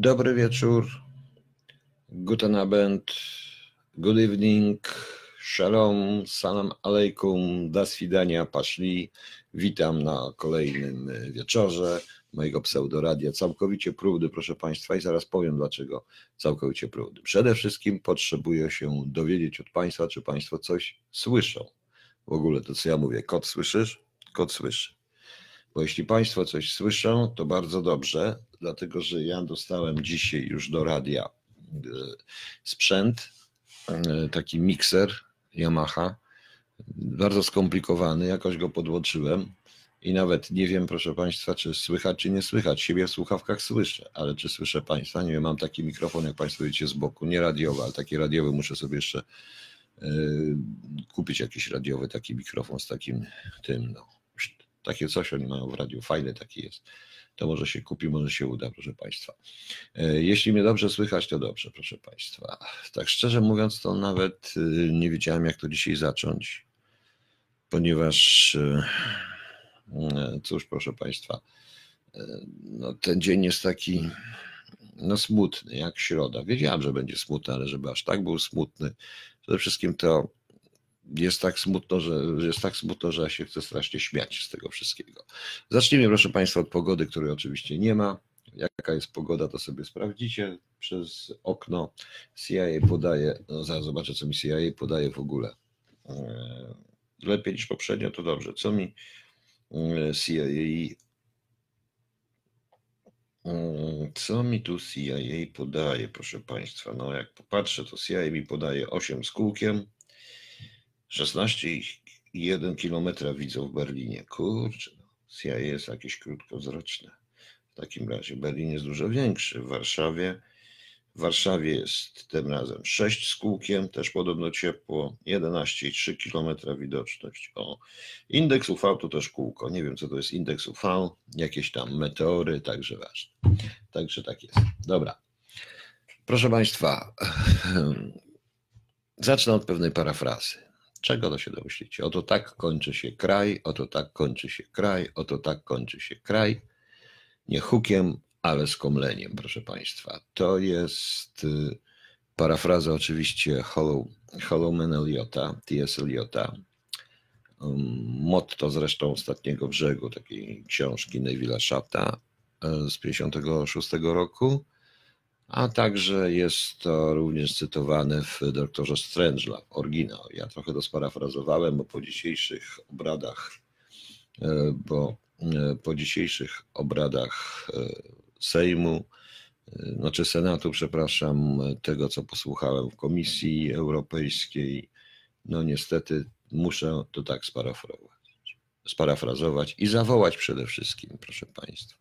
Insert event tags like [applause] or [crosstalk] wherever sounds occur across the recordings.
Dobry wieczór. Guten Abend. Good evening. Shalom. Salam alaikum. Do swidania. Paszli. Witam na kolejnym wieczorze mojego pseudoradia. Całkowicie próbny, proszę Państwa, i zaraz powiem dlaczego całkowicie próbny. Przede wszystkim potrzebuję się dowiedzieć od Państwa, czy Państwo coś słyszą. W ogóle to, co ja mówię. Kot słyszysz? Kot słyszy. Bo jeśli Państwo coś słyszą, to bardzo dobrze, dlatego że ja dostałem dzisiaj już do radia e, sprzęt, e, taki mikser Yamaha, bardzo skomplikowany, jakoś go podłączyłem i nawet nie wiem, proszę Państwa, czy słychać, czy nie słychać. Siebie w słuchawkach słyszę, ale czy słyszę Państwa? Nie wiem, mam taki mikrofon, jak Państwo widzicie, z boku, nie radiowy, ale taki radiowy muszę sobie jeszcze yy, kupić jakiś radiowy taki mikrofon z takim tym, no. Takie coś oni mają w radiu, fajny taki jest. To może się kupi, może się uda, proszę Państwa. Jeśli mnie dobrze słychać, to dobrze, proszę Państwa. Tak szczerze mówiąc, to nawet nie wiedziałem, jak to dzisiaj zacząć, ponieważ cóż, proszę Państwa, no, ten dzień jest taki no, smutny, jak środa. Wiedziałem, że będzie smutny, ale żeby aż tak był smutny, przede wszystkim to jest tak smutno, że jest tak smutno, że ja się chcę strasznie śmiać z tego wszystkiego. Zacznijmy, proszę Państwa, od pogody, której oczywiście nie ma. Jaka jest pogoda, to sobie sprawdzicie przez okno. CIA podaje, no zaraz zobaczę, co mi CIA podaje w ogóle. E, lepiej niż poprzednio, to dobrze. Co mi e, CIA e, co mi tu CIA podaje, proszę Państwa? No, jak popatrzę, to CIA mi podaje 8 z kółkiem, 16,1 km widzą w Berlinie. Kurczę, no, CIA jest jakieś krótkowzroczne. W takim razie Berlin jest dużo większy. W Warszawie, w Warszawie jest tym razem 6 z kółkiem, też podobno ciepło, 11,3 km widoczność. O, indeks UV to też kółko. Nie wiem, co to jest indeks UV, jakieś tam meteory, także ważne. Także tak jest. Dobra. Proszę Państwa, [laughs] zacznę od pewnej parafrazy. Czego to się domyślicie? Oto tak kończy się kraj, oto tak kończy się kraj, oto tak kończy się kraj. Nie hukiem, ale skomleniem, proszę Państwa. To jest y, parafraza oczywiście Hollow, Hollowman Eliota, T.S. Eliota. Um, motto zresztą ostatniego brzegu takiej książki Neville'a Shata y, z 1956 roku a także jest to również cytowane w Doktorze Strange'la, oryginał. Ja trochę to sparafrazowałem, bo po dzisiejszych obradach, e, bo e, po dzisiejszych obradach e, Sejmu, znaczy Senatu, przepraszam, tego co posłuchałem w Komisji Europejskiej, no niestety muszę to tak sparafrazować i zawołać przede wszystkim, proszę Państwa.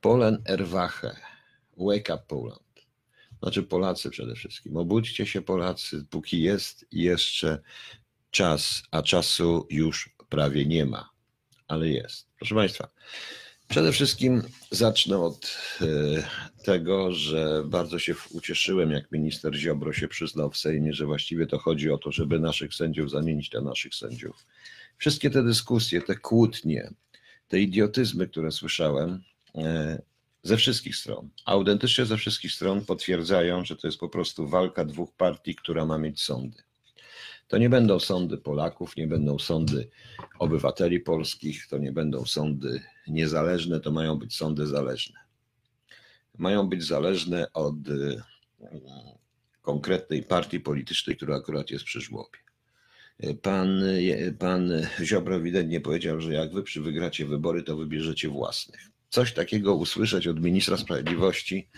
Polen Erwache, Wake Up Poland znaczy Polacy przede wszystkim. Obudźcie się Polacy, póki jest jeszcze czas, a czasu już prawie nie ma, ale jest. Proszę Państwa, przede wszystkim zacznę od e, tego, że bardzo się ucieszyłem, jak minister Ziobro się przyznał w Sejmie, że właściwie to chodzi o to, żeby naszych sędziów zamienić na naszych sędziów. Wszystkie te dyskusje, te kłótnie, te idiotyzmy, które słyszałem, e, ze wszystkich stron. Autentycznie ze wszystkich stron potwierdzają, że to jest po prostu walka dwóch partii, która ma mieć sądy. To nie będą sądy Polaków, nie będą sądy obywateli polskich, to nie będą sądy niezależne, to mają być sądy zależne. Mają być zależne od mm, konkretnej partii politycznej, która akurat jest przy żłobie. Pan, pan Ziobro ewidentnie powiedział, że jak wy wygracie wybory, to wybierzecie własnych. Coś takiego usłyszeć od ministra sprawiedliwości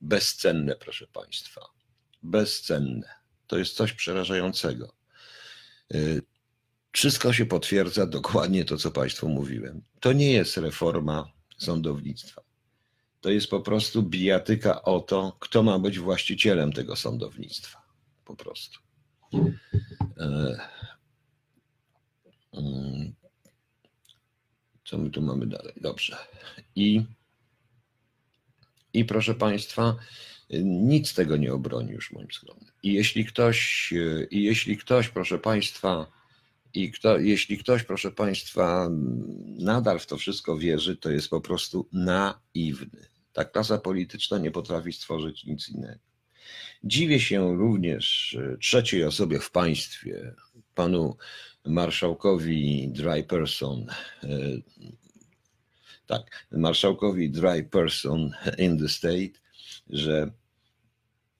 bezcenne, proszę Państwa. Bezcenne. To jest coś przerażającego. Y, wszystko się potwierdza dokładnie to, co Państwu mówiłem. To nie jest reforma sądownictwa. To jest po prostu bijatyka o to, kto ma być właścicielem tego sądownictwa. Po prostu. Co my tu mamy dalej? Dobrze. I, i proszę Państwa, nic tego nie obroni już moim skromnym. I jeśli ktoś, i jeśli ktoś, proszę Państwa, i kto, jeśli ktoś, proszę Państwa, nadal w to wszystko wierzy, to jest po prostu naiwny. Ta klasa polityczna nie potrafi stworzyć nic innego. Dziwię się również trzeciej osobie w państwie, panu marszałkowi Dry Person, tak, marszałkowi Dry Person in the State, że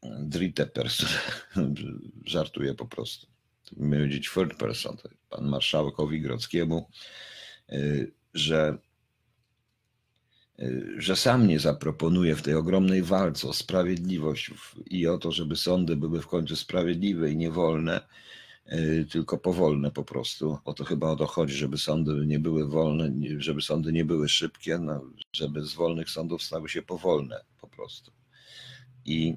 Drite Person, [laughs] żartuję po prostu, miał powiedzieć third person, pan marszałkowi Grodzkiemu, że że sam nie zaproponuje w tej ogromnej walce o sprawiedliwość i o to, żeby sądy były w końcu sprawiedliwe i niewolne, e, tylko powolne po prostu. O to chyba o to chodzi, żeby sądy nie były wolne, żeby sądy nie były szybkie, no, żeby z wolnych sądów stały się powolne po prostu. I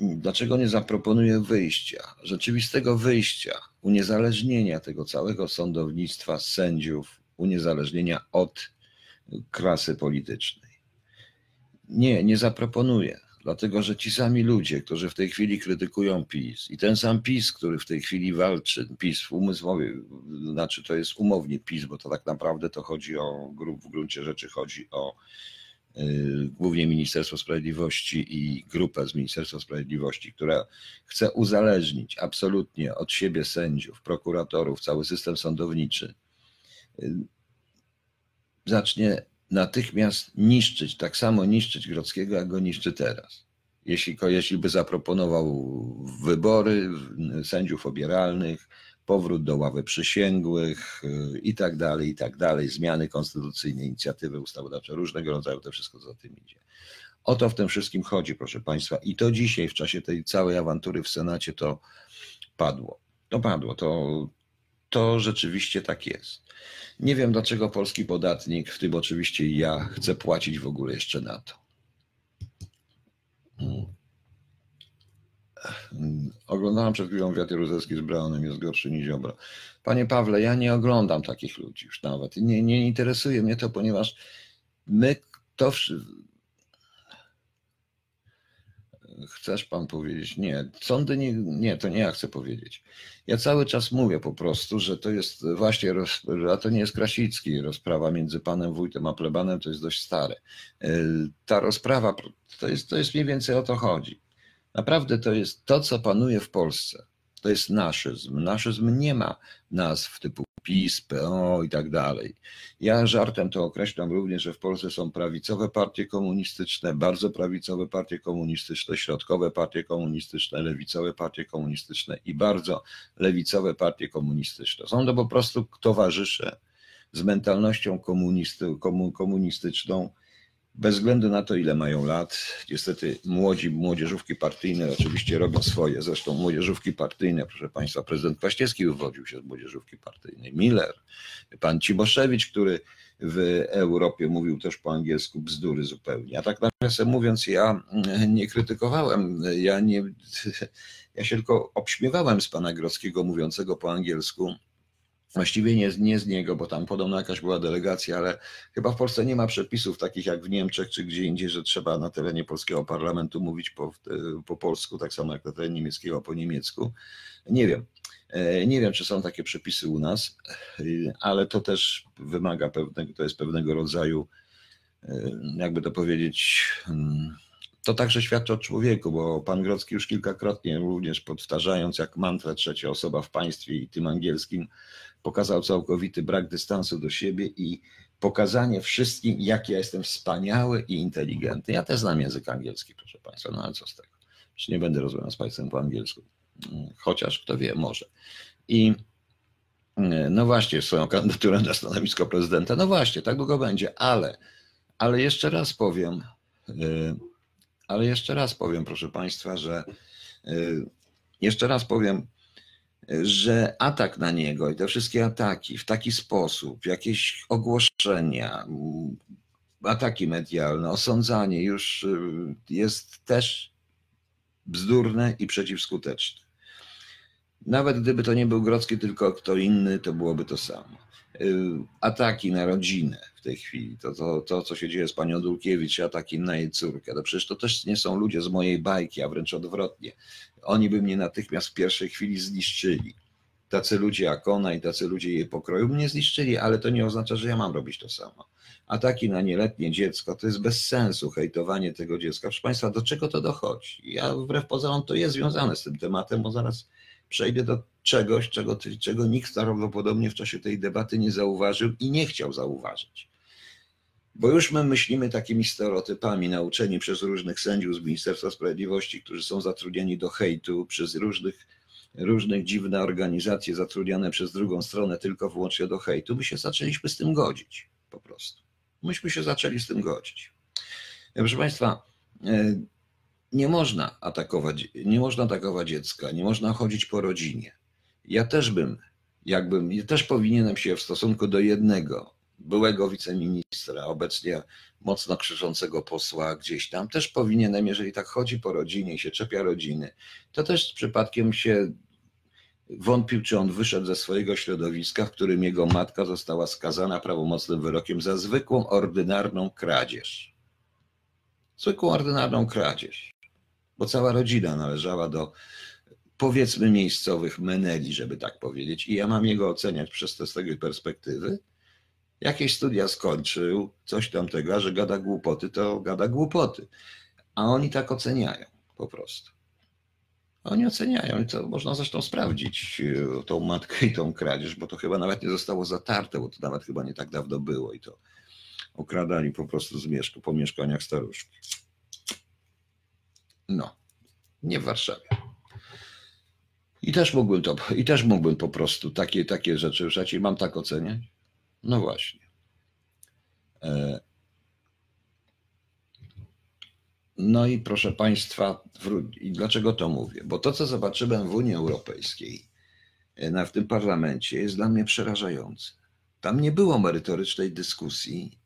dlaczego nie zaproponuje wyjścia, rzeczywistego wyjścia, uniezależnienia tego całego sądownictwa, sędziów, uniezależnienia od klasy politycznej. Nie, nie zaproponuję, dlatego że ci sami ludzie, którzy w tej chwili krytykują PiS i ten sam PiS, który w tej chwili walczy, PiS w umysłowie, znaczy to jest umownie PiS, bo to tak naprawdę to chodzi o, w gruncie rzeczy chodzi o yy, głównie Ministerstwo Sprawiedliwości i grupę z Ministerstwa Sprawiedliwości, która chce uzależnić absolutnie od siebie sędziów, prokuratorów, cały system sądowniczy. Yy, zacznie natychmiast niszczyć, tak samo niszczyć Grodzkiego, jak go niszczy teraz. Jeśli, jeśli by zaproponował wybory sędziów obieralnych, powrót do ławy przysięgłych y, i tak dalej, i tak dalej, zmiany konstytucyjne, inicjatywy ustawodawcze, różnego rodzaju, to wszystko za tym idzie. O to w tym wszystkim chodzi, proszę Państwa. I to dzisiaj, w czasie tej całej awantury w Senacie, to padło. To padło, to, to rzeczywiście tak jest. Nie wiem, dlaczego polski podatnik, w tym oczywiście ja, chce płacić w ogóle jeszcze na to. Hmm. Oglądałem przed chwilą Wiatr Jaruzelski z Braunem, jest gorszy niż Ziobro. Panie Pawle, ja nie oglądam takich ludzi już nawet. Nie, nie interesuje mnie to, ponieważ my to Chcesz pan powiedzieć? Nie, sądy nie, nie, to nie ja chcę powiedzieć. Ja cały czas mówię po prostu, że to jest właśnie, a to nie jest Krasicki, rozprawa między panem wójtem a plebanem to jest dość stare. E, ta rozprawa, to jest, to jest mniej więcej o to chodzi. Naprawdę to jest to, co panuje w Polsce. To jest naszyzm. Naszyzm nie ma nazw typu PiS, PO i tak dalej. Ja żartem to określam również, że w Polsce są prawicowe partie komunistyczne, bardzo prawicowe partie komunistyczne, środkowe partie komunistyczne, lewicowe partie komunistyczne i bardzo lewicowe partie komunistyczne. Są to po prostu towarzysze z mentalnością komunistyczną, bez względu na to, ile mają lat. Niestety młodzi, młodzieżówki partyjne oczywiście robią swoje. Zresztą młodzieżówki partyjne, proszę Państwa, prezydent Kwaśniewski wywodził się z młodzieżówki partyjnej. Miller, pan Ciboszewicz, który w Europie mówił też po angielsku bzdury zupełnie. A tak nawiasem mówiąc, ja nie krytykowałem, ja, nie, ja się tylko obśmiewałem z pana Grodzkiego mówiącego po angielsku, Właściwie nie, nie z niego, bo tam podobno jakaś była delegacja, ale chyba w Polsce nie ma przepisów takich jak w Niemczech czy gdzie indziej, że trzeba na terenie polskiego parlamentu mówić po, po polsku, tak samo jak na terenie niemieckiego po niemiecku. Nie wiem. E, nie wiem, czy są takie przepisy u nas, e, ale to też wymaga pewnego, to jest pewnego rodzaju, e, jakby to powiedzieć, mm, to także świadczy o człowieku, bo pan Grodzki już kilkakrotnie, również powtarzając jak mantrę trzecia osoba w państwie i tym angielskim, pokazał całkowity brak dystansu do siebie i pokazanie wszystkim, jak ja jestem wspaniały i inteligentny. Ja też znam język angielski, proszę Państwa, no ale co z tego? Przecież nie będę rozmawiał z Państwem po angielsku. Chociaż kto wie, może. I no właśnie, swoją kandydaturę na stanowisko prezydenta. No właśnie, tak długo będzie, ale, ale jeszcze raz powiem, y, ale jeszcze raz powiem, proszę Państwa, że y, jeszcze raz powiem, że atak na niego i te wszystkie ataki w taki sposób, jakieś ogłoszenia, ataki medialne, osądzanie już y, jest też bzdurne i przeciwskuteczne. Nawet gdyby to nie był Grodzki, tylko kto inny, to byłoby to samo. Y, ataki na rodzinę w tej chwili, to, to, to co się dzieje z panią Dulkiewicz, ataki na jej córkę, to przecież to też nie są ludzie z mojej bajki, a wręcz odwrotnie. Oni by mnie natychmiast w pierwszej chwili zniszczyli. Tacy ludzie jak ona i tacy ludzie jej pokroju mnie zniszczyli, ale to nie oznacza, że ja mam robić to samo. Ataki na nieletnie dziecko to jest bez sensu, hejtowanie tego dziecka. Proszę Państwa, do czego to dochodzi? Ja wbrew pozorom to jest związane z tym tematem, bo zaraz przejdę do czegoś, czego, czego nikt prawdopodobnie w czasie tej debaty nie zauważył i nie chciał zauważyć. Bo już my myślimy takimi stereotypami, nauczeni przez różnych sędziów z Ministerstwa Sprawiedliwości, którzy są zatrudnieni do hejtu, przez różnych, różnych dziwne organizacje zatrudniane przez drugą stronę tylko wyłącznie do hejtu. My się zaczęliśmy z tym godzić, po prostu. Myśmy się zaczęli z tym godzić. Proszę Państwa, e, nie można atakować, nie można atakować dziecka, nie można chodzić po rodzinie. Ja też bym, jakbym, ja też powinienem się w stosunku do jednego byłego wiceministra, obecnie mocno krzyczącego posła gdzieś tam, też powinienem, jeżeli tak chodzi po rodzinie i się czepia rodziny, to też przypadkiem się wątpił, czy on wyszedł ze swojego środowiska, w którym jego matka została skazana prawomocnym wyrokiem za zwykłą, ordynarną kradzież. Zwykłą, ordynarną kradzież bo cała rodzina należała do powiedzmy miejscowych meneli, żeby tak powiedzieć. I ja mam jego oceniać przez te z tej perspektywy. Jakieś studia skończył, coś tam tego, a że gada głupoty, to gada głupoty. A oni tak oceniają po prostu. Oni oceniają i to można zresztą sprawdzić, e, tą matkę i tą kradzież, bo to chyba nawet nie zostało zatarte, bo to nawet chyba nie tak dawno było i to okradali po prostu z mieszku, po mieszkaniach staruszki. No, nie w Warszawie. I też mógłbym to, i też mógłbym po prostu takie, takie rzeczy ruszać i mam tak oceniać? No właśnie. E, no i proszę Państwa, i dlaczego to mówię? Bo to, co zobaczyłem w Unii Europejskiej, e, w tym parlamencie, jest dla mnie przerażające. Tam nie było merytorycznej dyskusji.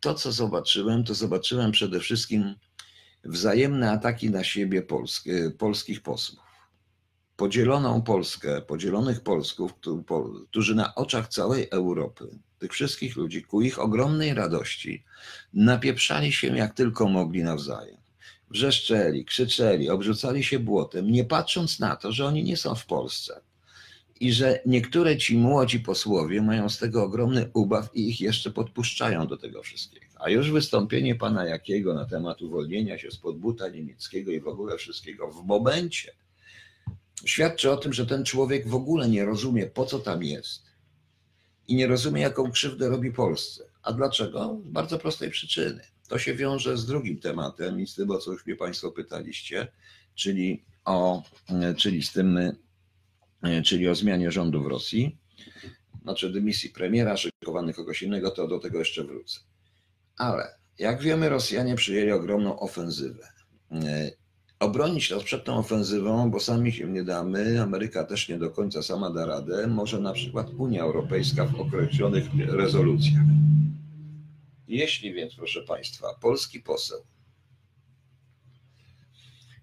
To, co zobaczyłem, to zobaczyłem przede wszystkim wzajemne ataki na siebie polskich posłów. Podzieloną Polskę, podzielonych Polsków, którzy na oczach całej Europy, tych wszystkich ludzi, ku ich ogromnej radości, napieprzali się jak tylko mogli nawzajem. Wrzeszczeli, krzyczeli, obrzucali się błotem, nie patrząc na to, że oni nie są w Polsce i że niektóre ci młodzi posłowie mają z tego ogromny ubaw i ich jeszcze podpuszczają do tego wszystkiego. A już wystąpienie pana Jakiego na temat uwolnienia się spod buta niemieckiego i w ogóle wszystkiego w momencie świadczy o tym, że ten człowiek w ogóle nie rozumie, po co tam jest i nie rozumie, jaką krzywdę robi Polsce. A dlaczego? Z bardzo prostej przyczyny. To się wiąże z drugim tematem i z tym, o co już mnie Państwo pytaliście, czyli, o, czyli z tym, czyli o zmianie rządu w Rosji, znaczy dymisji premiera, szykowanych kogoś innego, to do tego jeszcze wrócę. Ale jak wiemy, Rosjanie przyjęli ogromną ofensywę. E, obronić nas przed tą ofensywą, bo sami się nie damy, Ameryka też nie do końca sama da radę, może na przykład Unia Europejska w określonych rezolucjach. Jeśli więc, proszę Państwa, polski poseł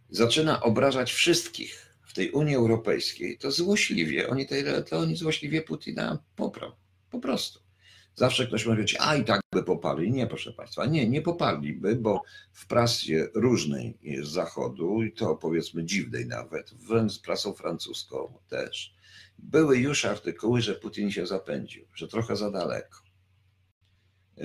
zaczyna obrażać wszystkich w tej Unii Europejskiej, to złośliwie, oni, tej, to oni złośliwie Putina poprą, po prostu. Zawsze ktoś powiedzieć, a i tak by poparli. Nie, proszę Państwa, nie, nie poparliby, bo w prasie różnej z zachodu, i to powiedzmy dziwnej nawet, wręcz prasą francuską też, były już artykuły, że Putin się zapędził, że trochę za daleko. E,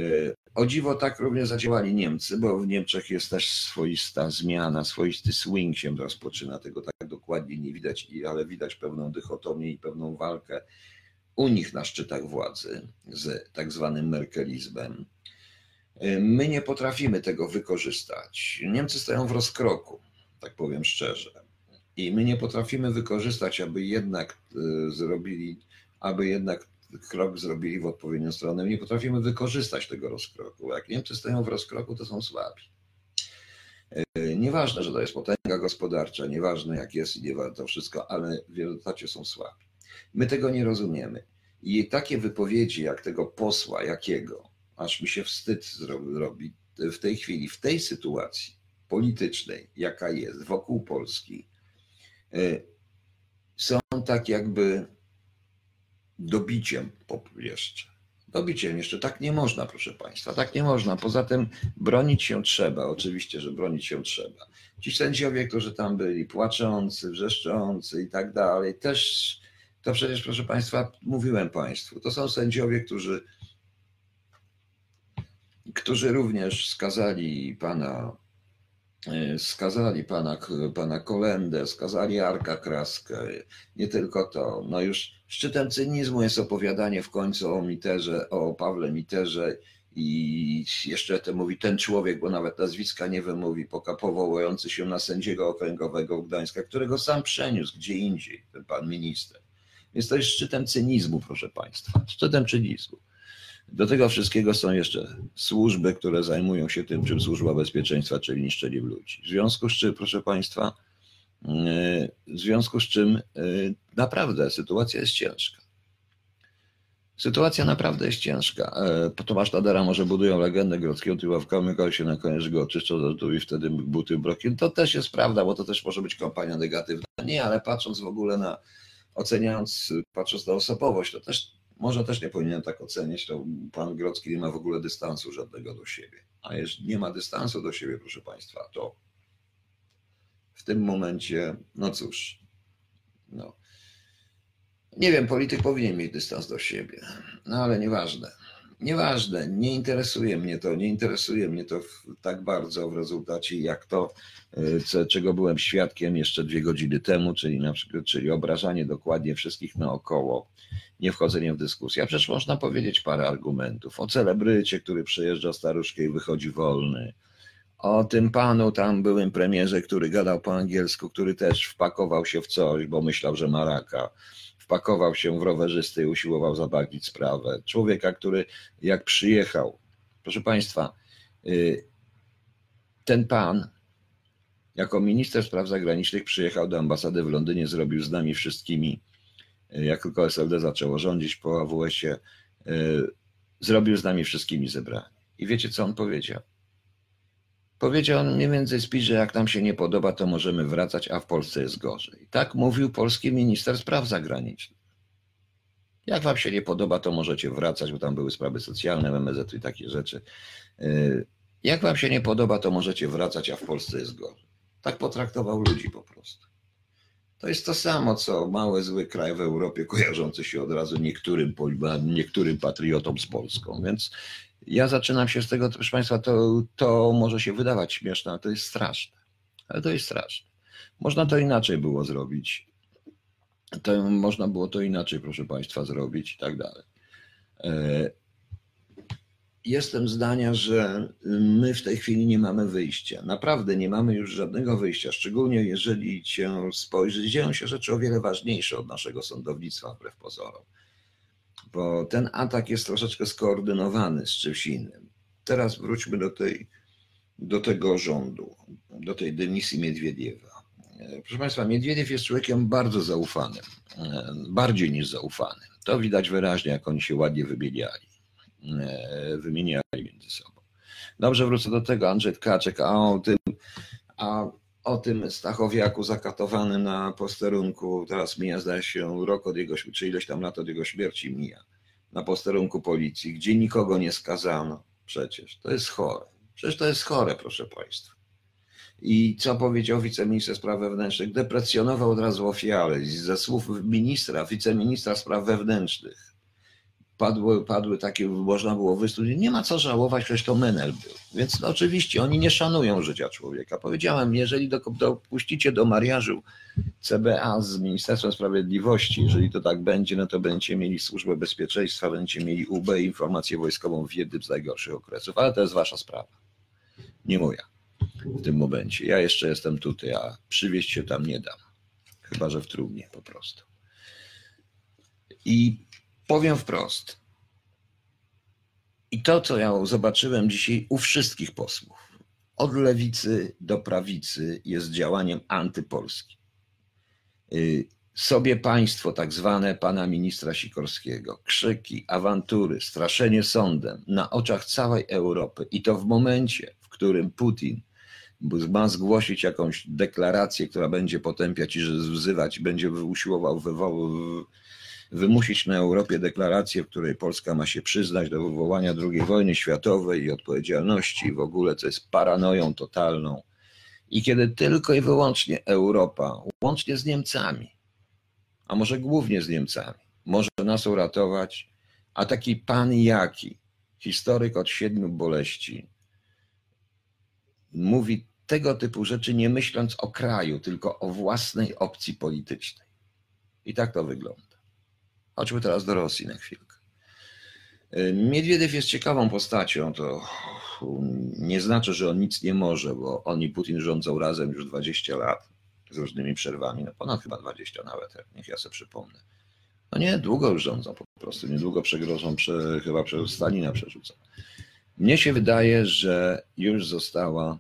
o dziwo tak również zadziałali Niemcy, bo w Niemczech jest też swoista zmiana, swoisty swing się rozpoczyna, tego tak dokładnie nie widać, ale widać pewną dychotomię i pewną walkę u nich na szczytach władzy z tak zwanym merkelizmem. My nie potrafimy tego wykorzystać. Niemcy stoją w rozkroku, tak powiem szczerze. I my nie potrafimy wykorzystać, aby jednak e, zrobili, aby jednak krok zrobili w odpowiednią stronę. Nie potrafimy wykorzystać tego rozkroku. Jak Niemcy stoją w rozkroku, to są słabi. E, nieważne, że to jest potęga gospodarcza, nieważne jak jest i nie to wszystko, ale w rezultacie są słabi. My tego nie rozumiemy. I takie wypowiedzi jak tego posła jakiego, aż mi się wstyd robi w tej chwili, w tej sytuacji politycznej, jaka jest wokół Polski, y, są tak jakby dobiciem jeszcze. Dobiciem jeszcze. Tak nie można, proszę Państwa. Tak nie można. Poza tym bronić się trzeba. Oczywiście, że bronić się trzeba. Ci sędziowie, którzy tam byli płaczący, wrzeszczący i tak dalej, też to przecież, proszę Państwa, mówiłem Państwu, to są sędziowie, którzy, którzy również skazali pana, e, skazali pana, pana Kolendę, skazali Arka Kraskę, nie tylko to. No już szczytem cynizmu jest opowiadanie w końcu o Miterze, o Pawle Miterze i jeszcze to mówi ten człowiek, bo nawet nazwiska nie wymówi, powołujący się na sędziego okręgowego Gdańska, którego sam przeniósł gdzie indziej, ten pan minister. Więc to jest szczytem cynizmu, proszę Państwa, szczytem cynizmu. Do tego wszystkiego są jeszcze służby, które zajmują się tym, czym służba bezpieczeństwa, czyli niszczeniem ludzi. W związku z czym, proszę Państwa, w związku z czym yy, naprawdę sytuacja jest ciężka. Sytuacja naprawdę jest ciężka. E, Tomasz Tadera może budują legendę grodzkiego tyławkami, kogoś się na koniec go oczyszczą do i wtedy buty brokiem. To też jest prawda, bo to też może być kampania negatywna. Nie, ale patrząc w ogóle na, oceniając, patrząc na osobowość, to też może też nie powinienem tak oceniać, to pan Grodzki nie ma w ogóle dystansu żadnego do siebie. A jeżeli nie ma dystansu do siebie, proszę Państwa, to w tym momencie, no cóż, no. Nie wiem, polityk powinien mieć dystans do siebie, no ale nieważne. Nieważne, nie interesuje mnie to, nie interesuje mnie to w, tak bardzo w rezultacie, jak to, y, co, czego byłem świadkiem jeszcze dwie godziny temu, czyli na przykład, czyli obrażanie dokładnie wszystkich naokoło, nie wchodzenie w dyskusję. A przecież można powiedzieć parę argumentów o celebrycie, który przejeżdża staruszkę i wychodzi wolny, o tym panu tam byłym premierze, który gadał po angielsku, który też wpakował się w coś, bo myślał, że ma raka. Wpakował się w rowerzystę i usiłował zabagnić sprawę. Człowieka, który jak przyjechał, proszę Państwa, y, ten pan jako minister spraw zagranicznych przyjechał do ambasady w Londynie, zrobił z nami wszystkimi, y, jak tylko SLD zaczęło rządzić po AWS-ie, y, zrobił z nami wszystkimi zebranie. I wiecie, co on powiedział? Powiedział on mniej więcej spis, że jak nam się nie podoba, to możemy wracać, a w Polsce jest gorzej. Tak mówił polski minister spraw zagranicznych. Jak wam się nie podoba, to możecie wracać, bo tam były sprawy socjalne, MMZ i takie rzeczy. Yy, Jak wam się nie podoba, to możecie wracać, a w Polsce jest gorzej. Tak potraktował ludzi po prostu. To jest to samo, co mały, zły kraj w Europie, kojarzący się od razu niektórym, niektórym patriotom z Polską. Więc ja zaczynam się z tego, proszę Państwa, to, to może się wydawać śmieszne, ale to jest straszne. Ale to jest straszne. Można to inaczej było zrobić. To można było to inaczej, proszę Państwa, zrobić i tak dalej. E, Jestem zdania, że my w tej chwili nie mamy wyjścia. Naprawdę nie mamy już żadnego wyjścia, szczególnie jeżeli się spojrzy, dzieją się rzeczy o wiele ważniejsze od naszego sądownictwa, wbrew pozorom bo ten atak jest troszeczkę skoordynowany z czymś innym. Teraz wróćmy do, tej, do tego rządu, do tej dymisji Miedwiediewa. Proszę Państwa, Miedwiediew jest człowiekiem bardzo zaufanym, e, bardziej niż zaufanym. To widać wyraźnie, jak oni się ładnie wymieniali, e, wymieniali między sobą. Dobrze, wrócę do tego, Andrzej Tkaczek, a o tym, a o tym Stachowiaku zakatowanym na posterunku, teraz mija zdaje się rok od jego, czy ileś tam lat od jego śmierci mija, na posterunku policji, gdzie nikogo nie skazano przecież. To jest chore. Przecież to jest chore, proszę Państwa. I co powiedział wiceminister spraw wewnętrznych? Deprecjonował od razu ofiarę. I Ze słów ministra, wiceministra spraw wewnętrznych padły, padły takie, można było wysłuchać, nie ma co żałować, przecież to Menel był. Więc no, oczywiście oni nie szanują życia człowieka. Powiedziałem, jeżeli do- dopuścicie do mariażu CBA z Ministerstwem Sprawiedliwości, jeżeli to tak będzie, no to będziecie mieli Służbę Bezpieczeństwa, będziecie mieli UB informację wojskową w jednym z najgorszych okresów, ale to jest wasza sprawa, nie moja w tym momencie. Ja jeszcze jestem tutaj, a przywieźć się tam nie dam, chyba że w trumnie po prostu. I powiem wprost. I to, co ja zobaczyłem dzisiaj u wszystkich posłów, od lewicy do prawicy, jest działaniem antypolskim. Y, sobie państwo, tak zwane pana ministra Sikorskiego, krzyki, awantury, straszenie sądem na oczach całej Europy i to w momencie, w którym Putin ma zgłosić jakąś deklarację, która będzie potępiać i wzywać, będzie usiłował wywo- wymusić na Europie deklarację, w której Polska ma się przyznać do wywołania II wojny światowej i odpowiedzialności w ogóle, co jest paranoją totalną. I kiedy tylko i wyłącznie Europa, łącznie z Niemcami, a może głównie z Niemcami, może nas uratować, a taki pan Jaki, historyk od siedmiu boleści, mówi tego typu rzeczy, nie myśląc o kraju, tylko o własnej opcji politycznej. I tak to wygląda. Chodźmy teraz do Rosji na chwilkę. Miedwiediew jest ciekawą postacią. To nie znaczy, że on nic nie może, bo on i Putin rządzą razem już 20 lat z różnymi przerwami, no ponad chyba 20 nawet, niech ja sobie przypomnę. No nie, długo już rządzą po prostu, niedługo przegrożą, prze, chyba przez Stalina przerzucą. Mnie się wydaje, że już została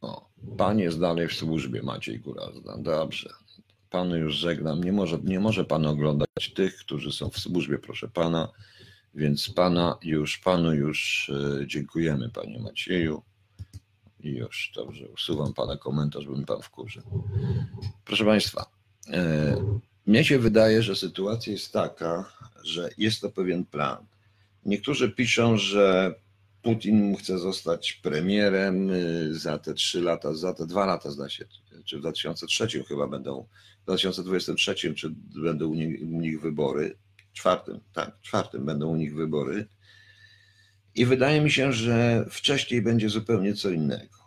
o, pan jest dalej w służbie, Maciej Gurazda. Dobrze. Panu już żegnam. Nie może, nie może pan oglądać tych, którzy są w służbie, proszę pana. Więc pana już, panu już e, dziękujemy, panie Macieju. I już, dobrze, usuwam pana komentarz, bym pan wkurzył. Proszę państwa, e, mnie się wydaje, że sytuacja jest taka, że jest to pewien plan. Niektórzy piszą, że Putin chce zostać premierem y, za te trzy lata, za te dwa lata, zda się, czy w 2003 chyba będą, w 2023, czy będą u nich, u nich wybory, czwartym, tak, czwartym będą u nich wybory. I wydaje mi się, że wcześniej będzie zupełnie co innego.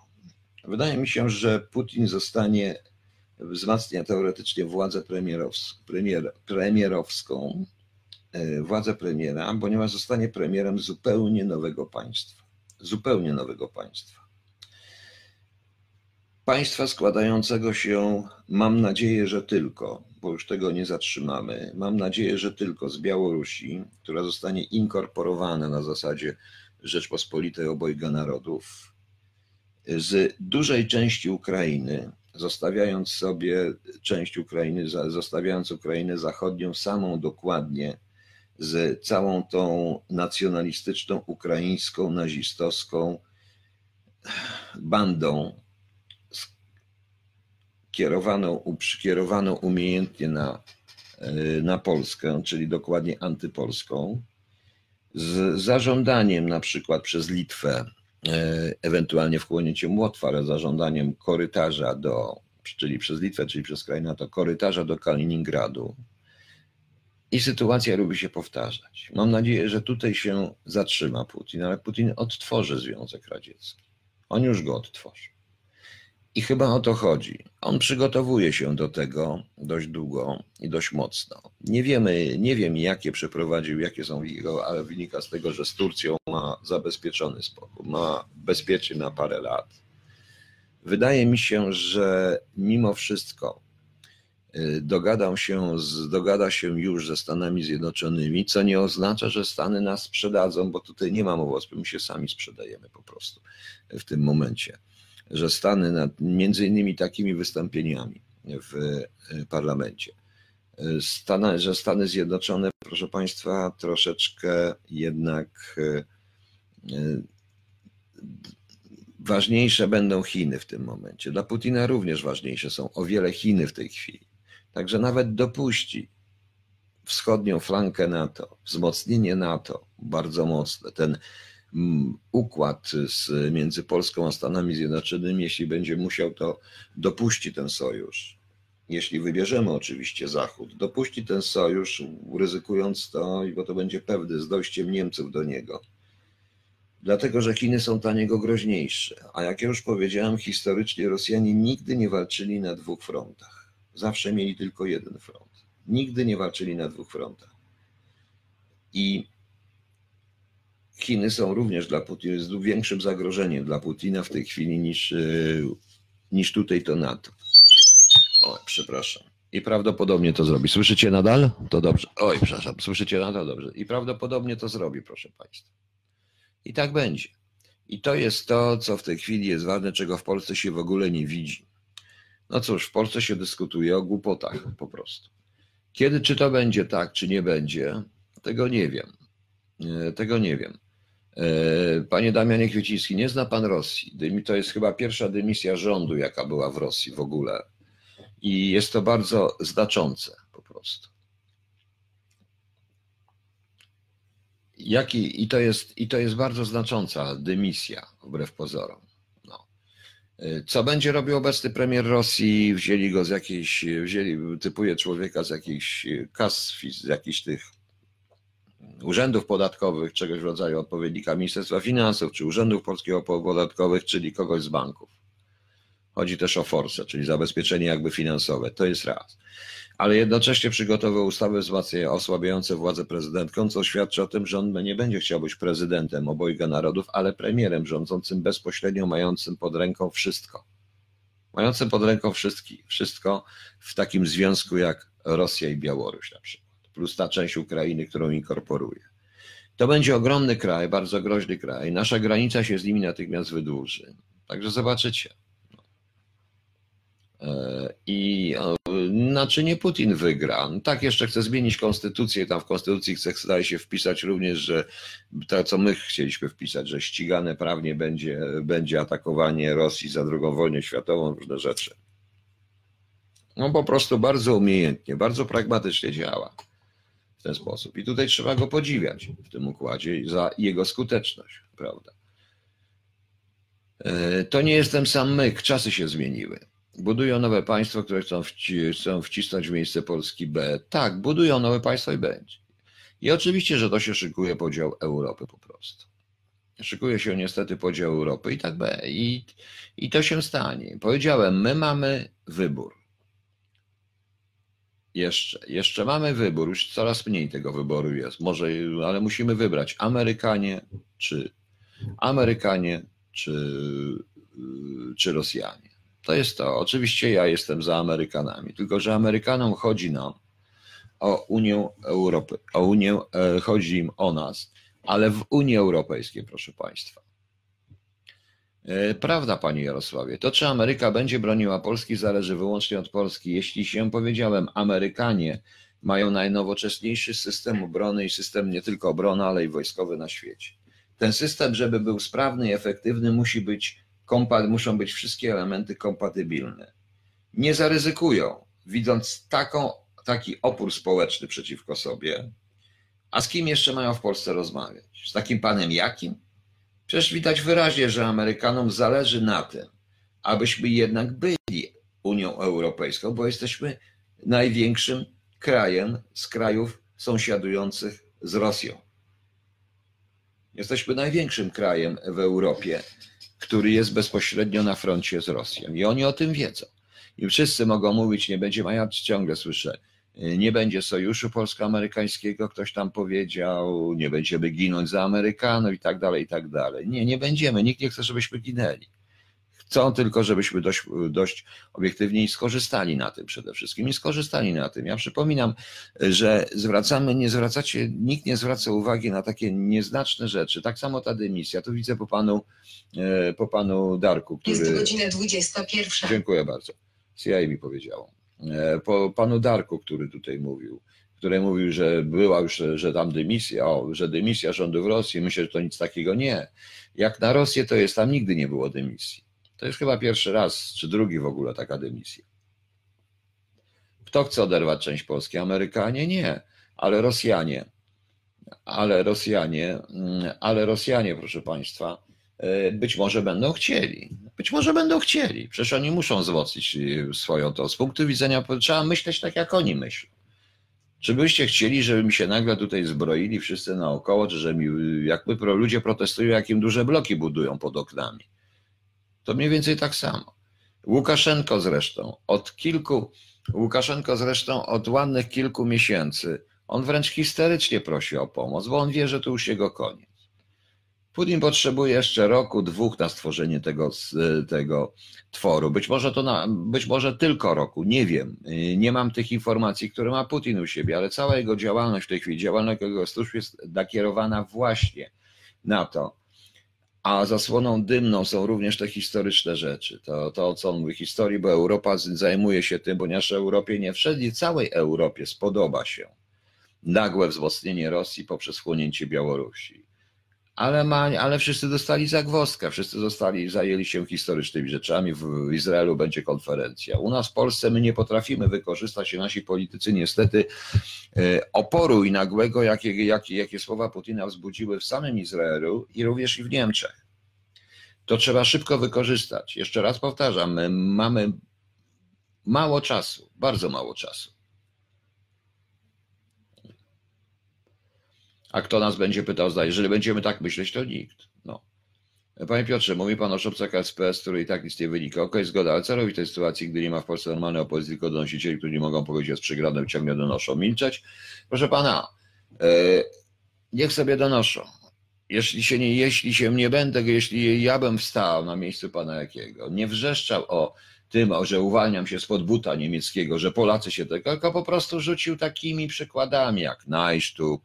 Wydaje mi się, że Putin zostanie, wzmacnia teoretycznie władzę premierows, premier, premierowską, władzę premiera, ponieważ zostanie premierem zupełnie nowego państwa. Zupełnie nowego państwa. Państwa składającego się, mam nadzieję, że tylko, bo już tego nie zatrzymamy, mam nadzieję, że tylko z Białorusi, która zostanie inkorporowana na zasadzie Rzeczpospolitej obojga narodów, z dużej części Ukrainy, zostawiając sobie część Ukrainy, zostawiając Ukrainę zachodnią samą dokładnie, z całą tą nacjonalistyczną, ukraińską, nazistowską bandą, kierowaną, przykierowaną umiejętnie na, na Polskę, czyli dokładnie antypolską, z zażądaniem na przykład przez Litwę, ewentualnie wchłonięciem Łotwa, ale zażądaniem korytarza do, czyli przez Litwę, czyli przez kraj NATO, korytarza do Kaliningradu. I sytuacja lubi się powtarzać. Mam nadzieję, że tutaj się zatrzyma Putin, ale Putin odtworzy Związek Radziecki. On już go odtworzy. I chyba o to chodzi. On przygotowuje się do tego dość długo i dość mocno. Nie wiemy, nie wiem jakie przeprowadził, jakie są jego, ale wynika z tego, że z Turcją ma zabezpieczony spokój, ma bezpiecznie na parę lat. Wydaje mi się, że mimo wszystko dogadał się, dogada się już ze Stanami Zjednoczonymi, co nie oznacza, że Stany nas sprzedadzą, bo tutaj nie ma mowy, my się sami sprzedajemy po prostu w tym momencie że Stany, nad, między innymi takimi wystąpieniami w e, parlamencie, Stany, że Stany Zjednoczone, proszę Państwa, troszeczkę jednak ważniejsze będą Chiny w tym momencie. Dla Putina również ważniejsze są o wiele Chiny w tej chwili. Także nawet dopuści wschodnią flankę NATO, wzmocnienie NATO bardzo mocne, ten układ z, między Polską a Stanami Zjednoczonymi, jeśli będzie musiał, to dopuści ten sojusz. Jeśli wybierzemy oczywiście Zachód, dopuści ten sojusz, ryzykując to, bo to będzie pewny z dojściem Niemców do niego. Dlatego, że Chiny są dla niego groźniejsze. A jak ja już powiedziałem, historycznie Rosjanie nigdy nie walczyli na dwóch frontach. Zawsze mieli tylko jeden front. Nigdy nie walczyli na dwóch frontach. I Chiny są również dla Putina, jest większym zagrożeniem dla Putina w tej chwili niż, e, niż tutaj to NATO. Oj, przepraszam. I prawdopodobnie to zrobi. Słyszycie nadal? To dobrze. Oj, przepraszam. Słyszycie nadal? Dobrze. I prawdopodobnie to zrobi, proszę Państwa. I tak będzie. I to jest to, co w tej chwili jest ważne, czego w Polsce się w ogóle nie widzi. No cóż, w Polsce się dyskutuje o głupotach po prostu. Kiedy, czy to będzie tak, czy nie będzie, tego nie wiem. E, tego nie wiem. E, panie Damianie Kwieciński, nie zna pan Rosji. To jest chyba pierwsza dymisja rządu, jaka była w Rosji w ogóle. I jest to bardzo znaczące po prostu. Jaki, i, to jest, I to jest bardzo znacząca dymisja, wbrew pozorom. E, co będzie robił obecny premier Rosji? Wzięli go z jakiejś, wzięli, typuje człowieka z jakichś kas, z jakichś tych urzędów podatkowych, czegoś w rodzaju odpowiednika Ministerstwa Finansów, czy urzędów polskiego podatkowych, czyli kogoś z banków. Chodzi też o forsę, czyli zabezpieczenie jakby finansowe. To jest raz. Ale jednocześnie przygotował ustawy osłabiające władzę prezydentką, co świadczy o tym, że on nie będzie chciał być prezydentem obojga narodów, ale premierem rządzącym bezpośrednio, mającym pod ręką wszystko. Mającym pod ręką wszystkich, wszystko w takim związku jak Rosja i Białoruś na przykład plus ta część Ukrainy, którą inkorporuje. To będzie ogromny kraj, bardzo groźny kraj. Nasza granica się z nimi natychmiast wydłuży. Także zobaczycie. E, I znaczy nie Putin wygra. Tak, jeszcze chce zmienić konstytucję. Tam w konstytucji chce zdaje się wpisać również, że to, co my chcieliśmy wpisać, że ścigane prawnie będzie, będzie atakowanie Rosji za drugą wojnę światową, różne rzeczy. No po prostu bardzo umiejętnie, bardzo pragmatycznie działa w ten sposób. I tutaj trzeba go podziwiać w tym układzie za jego skuteczność, prawda? E, to nie jestem sam myk, czasy się zmieniły. Budują nowe państwo, które chcą, wci chcą wcisnąć w miejsce Polski B. Tak, budują nowe państwo i będzie. I oczywiście, że to się szykuje podział Europy po prostu. Szykuje się niestety podział Europy i tak B. I, I to się stanie. Powiedziałem, my mamy wybór. Jeszcze, jeszcze mamy wybór, już coraz mniej tego wyboru jest, może, ale musimy wybrać Amerykanie czy Amerykanie czy, czy Rosjanie. To jest to. Oczywiście ja jestem za Amerykanami, tylko że Amerykanom chodzi nam o Unię Europy, o Unię, e, chodzi im o nas, ale w Unii Europejskiej, proszę Państwa. E, prawda, panie Jarosławie. To, czy Ameryka będzie broniła Polski, zależy wyłącznie od Polski. Jeśli się powiedziałem, Amerykanie mają najnowocześniejszy system obrony i system nie tylko obrony, ale i wojskowy na świecie. Ten system, żeby był sprawny i efektywny, musi być, muszą być wszystkie elementy kompatybilne. Nie zaryzykują, widząc taką, taki opór społeczny przeciwko sobie. A z kim jeszcze mają w Polsce rozmawiać? Z takim panem jakim? Przecież widać wyraźnie, że Amerykanom zależy na tym, abyśmy jednak byli Unią Europejską, bo jesteśmy największym krajem z krajów sąsiadujących z Rosją. Jesteśmy największym krajem w Europie, który jest bezpośrednio na froncie z Rosją. I oni o tym wiedzą. I wszyscy mogą mówić, nie będzie, a ja ciągle słyszę, nie będzie sojuszu polsko-amerykańskiego, ktoś tam powiedział, nie będziemy ginąć za Amerykanów i tak dalej, i tak dalej. Nie, nie będziemy, nikt nie chce, żebyśmy ginęli. Chcą tylko, żebyśmy dość, dość obiektywnie skorzystali na tym przede wszystkim i skorzystali na tym. Ja przypominam, że zwracamy, nie zwracacie, nikt nie zwraca uwagi na takie nieznaczne rzeczy. Tak samo ta dymisja. Tu widzę po panu, e, po panu Darku, który... Jest godzina 21. Dziękuję bardzo. CIA mi powiedziało. E, po panu Darku, który tutaj mówił, który mówił, że była już, że tam dymisja, o, że dymisja rządu w Rosji. Myślę, że to nic takiego nie. Jak na Rosję to jest, tam nigdy nie było dymisji. To jest chyba pierwszy raz, czy drugi w ogóle taka dymisja. Kto chce oderwać część Polski? Amerykanie? Nie, ale Rosjanie. Ale Rosjanie, mm, ale Rosjanie, proszę Państwa, E, być może będą chcieli. Być może będą chcieli. Przecież oni muszą wzmocnić e, swoją to. Z punktu widzenia trzeba myśleć tak, jak oni myślą. Czy byście chcieli, żeby mi się nagle tutaj zbroili wszyscy naokoło, czy że mi, jakby ludzie protestują, jakim duże bloki budują pod oknami? To mniej więcej tak samo. Łukaszenko zresztą od kilku, Łukaszenko zresztą od ładnych kilku miesięcy, on wręcz histerycznie prosi o pomoc, bo on wie, że to już jego koniec. Putin potrzebuje jeszcze roku, dwóch na stworzenie tego, tego tworu. Być może to na, być może tylko roku, nie wiem. Nie mam tych informacji, które ma Putin u siebie, ale cała jego działalność w tej chwili, działalność jego służb jest nakierowana właśnie na to, a zasłoną dymną są również te historyczne rzeczy. To, to co on mówi historii, bo Europa zajmuje się tym, ponieważ Europie nie wszędzie, całej Europie spodoba się nagłe wzmocnienie Rosji poprzez chłonięcie Białorusi. Ale, ma, ale wszyscy dostali zagwozdkę, wszyscy zostali, zajęli się historycznymi rzeczami. W, Izraelu będzie konferencja. U nas w Polsce my nie potrafimy wykorzystać się nasi politycy niestety e, oporu i nagłego, jakie, jakie, jakie słowa Putina wzbudziły w samym Izraelu i również i w Niemczech. To trzeba szybko wykorzystać. Jeszcze raz powtarzam, my mamy mało czasu, bardzo mało czasu. A kto nas będzie pytał, zdaje, jeżeli będziemy tak myśleć, to nikt. No. Panie Piotrze, mówi pan o szopcach SPS, który i tak nic nie wynika. Okej, zgoda, ale co robić w tej sytuacji, gdy nie ma w Polsce normalnej opozycji, tylko donosicieli, którzy nie mogą powiedzieć, jest przegraną, ciągle donoszą. Milczeć? Proszę pana, e, niech sobie donoszą. Jeśli się, nie, jeśli się nie będę, jeśli ja bym wstał na miejscu pana Jakiego, nie wrzeszczał o tym, że uwalniam się spod buta niemieckiego, że Polacy się tego, tylko po prostu rzucił takimi przykładami jak Najsztub,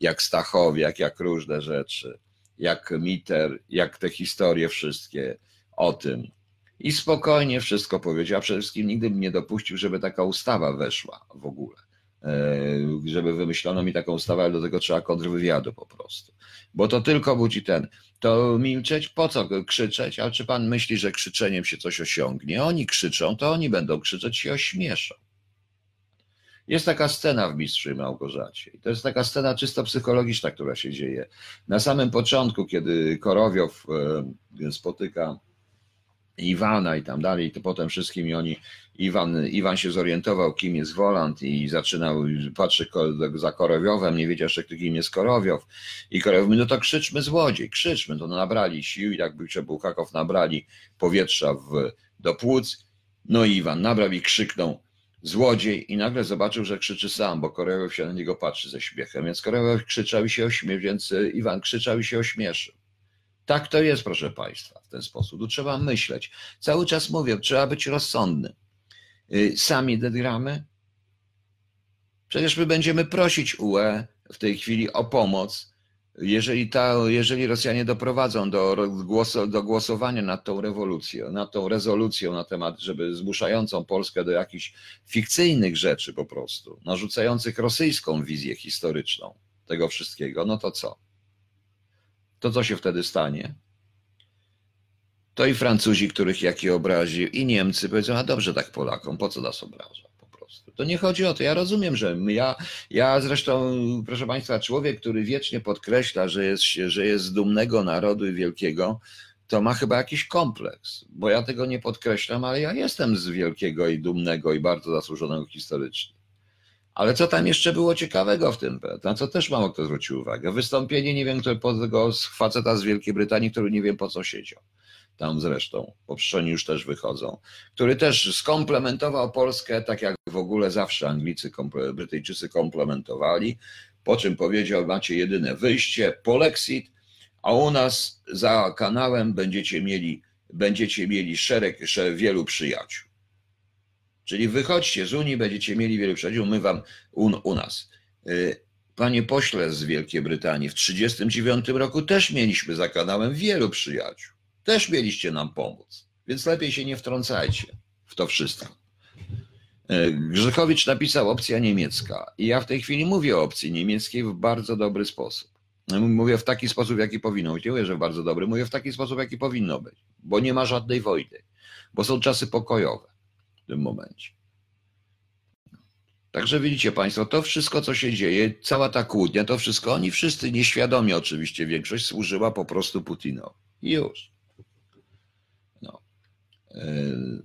jak Stachowiak, jak różne rzeczy, jak Miter, jak te historie wszystkie o tym. I spokojnie wszystko powiedział, a przede wszystkim nigdy bym nie dopuścił, żeby taka ustawa weszła w ogóle. E, Żeby wymyślono mi taką ustawę, ale do tego trzeba kontrwywiadu po prostu. Bo to tylko budzi ten. To milczeć, po co krzyczeć? A czy pan myśli, że krzyczeniem się coś osiągnie? Oni krzyczą, to oni będą krzyczeć się ośmieszą. Jest taka scena w Mistrzu i Małgorzacie. I to jest taka scena czysto psychologiczna, która się dzieje. Na samym początku, kiedy Korowiow e, spotyka Iwana i tam dalej, to potem wszystkim i oni, Iwan, Iwan się zorientował, kim jest Woland i zaczynał, patrzy za Korowiowem, nie wiedział jeszcze, kim jest Korowiow. I Korowiow mówi, no to krzyczmy złodziej, krzyczmy. To nabrali sił, jakby Buchakow nabrali powietrza w, do płuc. No i Iwan nabrał i krzyknął, złodziej i nagle zobaczył, że krzyczy sam, bo Korowiow się na niego patrzy ze śmiechem, więc Korowiow krzyczał i się ośmieszył, więc y, Iwan krzyczał i się ośmieszył. Tak to jest, proszę Państwa, w ten sposób. Tu trzeba myśleć. Cały czas mówię, trzeba być rozsądnym. Y, Sami gramy. Przecież my będziemy prosić UE w tej chwili o pomoc, jeżeli, ta, jeżeli Rosjanie doprowadzą do, głosu, do głosowania nad tą rewolucją, nad tą rezolucją na temat, żeby zmuszającą Polskę do jakichś fikcyjnych rzeczy po prostu, narzucających rosyjską wizję historyczną tego wszystkiego, no to co? To co się wtedy stanie? To i Francuzi, których jaki obraził, i Niemcy powiedzą, a dobrze tak Polakom, po co nas obraża. To nie chodzi o to, ja rozumiem, że ja, ja zresztą, proszę Państwa, człowiek, który wiecznie podkreśla, że jest, że jest dumnego narodu i wielkiego, to ma chyba jakiś kompleks, bo ja tego nie podkreślam, ale ja jestem z wielkiego i dumnego i bardzo zasłużonego historycznie. Ale co tam jeszcze było ciekawego w tym, na co też mało kto zwrócił uwagę? Wystąpienie, nie wiem, kto tego faceta z Wielkiej Brytanii, który nie wiem po co siedział. Tam zresztą, po pszczoni już też wychodzą, który też skomplementował Polskę, tak jak w ogóle zawsze Anglicy, Brytyjczycy komplementowali, po czym powiedział, macie jedyne wyjście, polexit, a u nas za kanałem będziecie mieli, będziecie mieli szereg, szereg wielu przyjaciół. Czyli wychodźcie z Unii, będziecie mieli wielu przyjaciół, my wam u, u nas. Y, Panie pośle z Wielkiej Brytanii, w 1939 roku też mieliśmy za kanałem wielu przyjaciół. Też mieliście nam pomóc. Więc lepiej się nie wtrącajcie w to wszystko. Y, Grzechowicz napisał opcja niemiecka. I ja w tej chwili mówię o opcji niemieckiej w bardzo dobry sposób. Mówię w taki sposób, jaki powinno być. Nie mówię, że w bardzo dobry, mówię w taki sposób, jaki powinno być. Bo nie ma żadnej wojny. Bo są czasy pokojowe tym momencie. Także widzicie Państwo, to wszystko, co się dzieje, cała ta kłótnia, to wszystko, oni wszyscy nieświadomie oczywiście, większość służyła po prostu Putinowi. I już. No. Yy,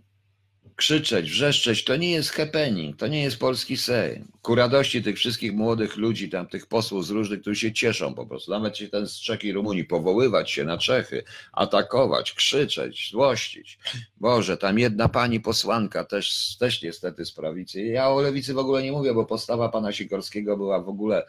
Krzyczeć, wrzeszczeć, to nie jest happening, to nie jest polski Sejm. Ku radości tych wszystkich młodych ludzi, tam tych posłów z różnych, którzy się cieszą po prostu. Nawet się ten z Czech i Rumunii, powoływać się na Czechy, atakować, krzyczeć, złościć. Boże, tam jedna pani posłanka też, też niestety z prawicy. Ja o lewicy w ogóle nie mówię, bo postawa pana Sikorskiego była w ogóle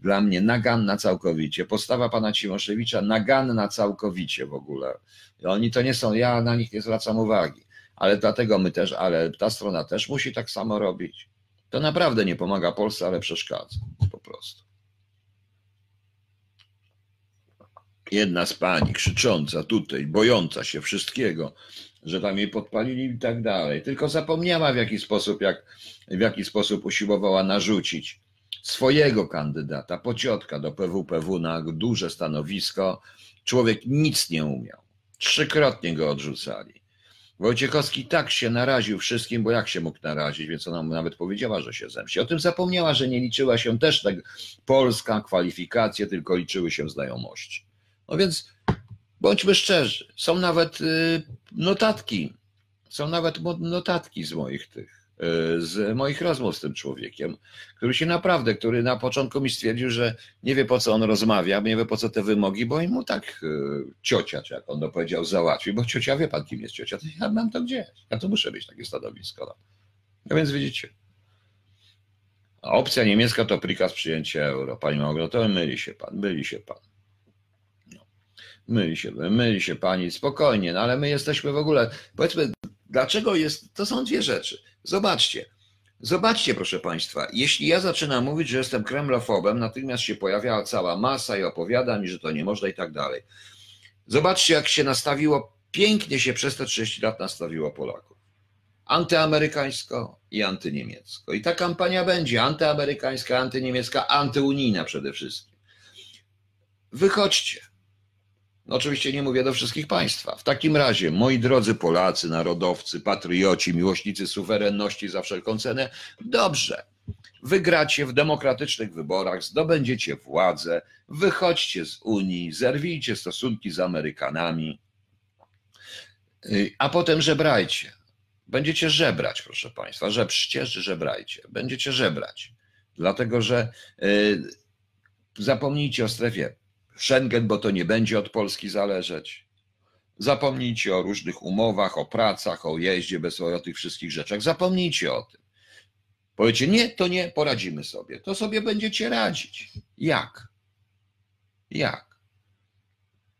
dla mnie naganna całkowicie. Postawa pana Cimoszewicza naganna całkowicie w ogóle. I Oni to nie są, ja na nich nie zwracam uwagi. Ale dlatego my też, ale ta strona też musi tak samo robić. To naprawdę nie pomaga Polsce, ale przeszkadza po prostu. jedna z pani krzycząca tutaj, bojąca się wszystkiego, że tam jej podpalili i tak dalej, tylko zapomniała w jaki sposób, jak, w jaki sposób usiłowała narzucić swojego kandydata, pociotka do PWPW na duże stanowisko. Człowiek nic nie umiał. Trzykrotnie go odrzucali. Wojciechowski tak się naraził wszystkim, bo jak się mógł narazić, więc ona mu nawet powiedziała, że się zemści. O tym zapomniała, że nie liczyła się też tak Polska, kwalifikacje, tylko liczyły się znajomości. No więc bądźmy szczerzy, są nawet y, notatki, są nawet notatki z moich tych, z moich rozmów z tym człowiekiem, który się naprawdę, który na początku mi stwierdził, że nie wie po co on rozmawia, nie wie po co te wymogi, bo i mu tak y, ciocia, czy jak on to powiedział, załatwi, bo ciocia wie pan kim jest ciocia, to ja mam to gdzieś, ja to muszę mieć takie stanowisko. No. No więc widzicie. A opcja niemiecka to prikaz przyjęcia euro. Pani Małgorzato, myli się pan, myli się pan. No. Myli się, myli się pani, spokojnie, no ale my jesteśmy w ogóle, powiedzmy, dlaczego jest, to są dwie rzeczy. Zobaczcie, zobaczcie proszę państwa, jeśli ja zaczynam mówić, że jestem kremlofobem, natychmiast się pojawia cała masa i opowiada mi, że to nie można i tak dalej. Zobaczcie, jak się nastawiło, pięknie się przez te 30 lat nastawiło Polaków antyamerykańsko i antyniemiecko. I ta kampania będzie antyamerykańska, antyniemiecka, antyunijna przede wszystkim. Wychodźcie. Oczywiście nie mówię do wszystkich państwa. W takim razie, moi drodzy Polacy, narodowcy, patrioci, miłośnicy suwerenności za wszelką cenę, dobrze. Wygracie w demokratycznych wyborach, zdobędziecie władzę, wychodźcie z Unii, zerwijcie stosunki z Amerykanami, y, a potem żebrajcie. Będziecie żebrać, proszę Państwa. Żebrzcie, żebrajcie. Będziecie żebrać. Dlatego, że y, zapomnijcie o strefie Schengen, bo to nie będzie od Polski zależeć. Zapomnijcie o różnych umowach, o pracach, o jeździe, bez o tych wszystkich rzeczach. Zapomnijcie o tym. Powiecie, nie, to nie, poradzimy sobie. To sobie będziecie radzić. Jak? Jak?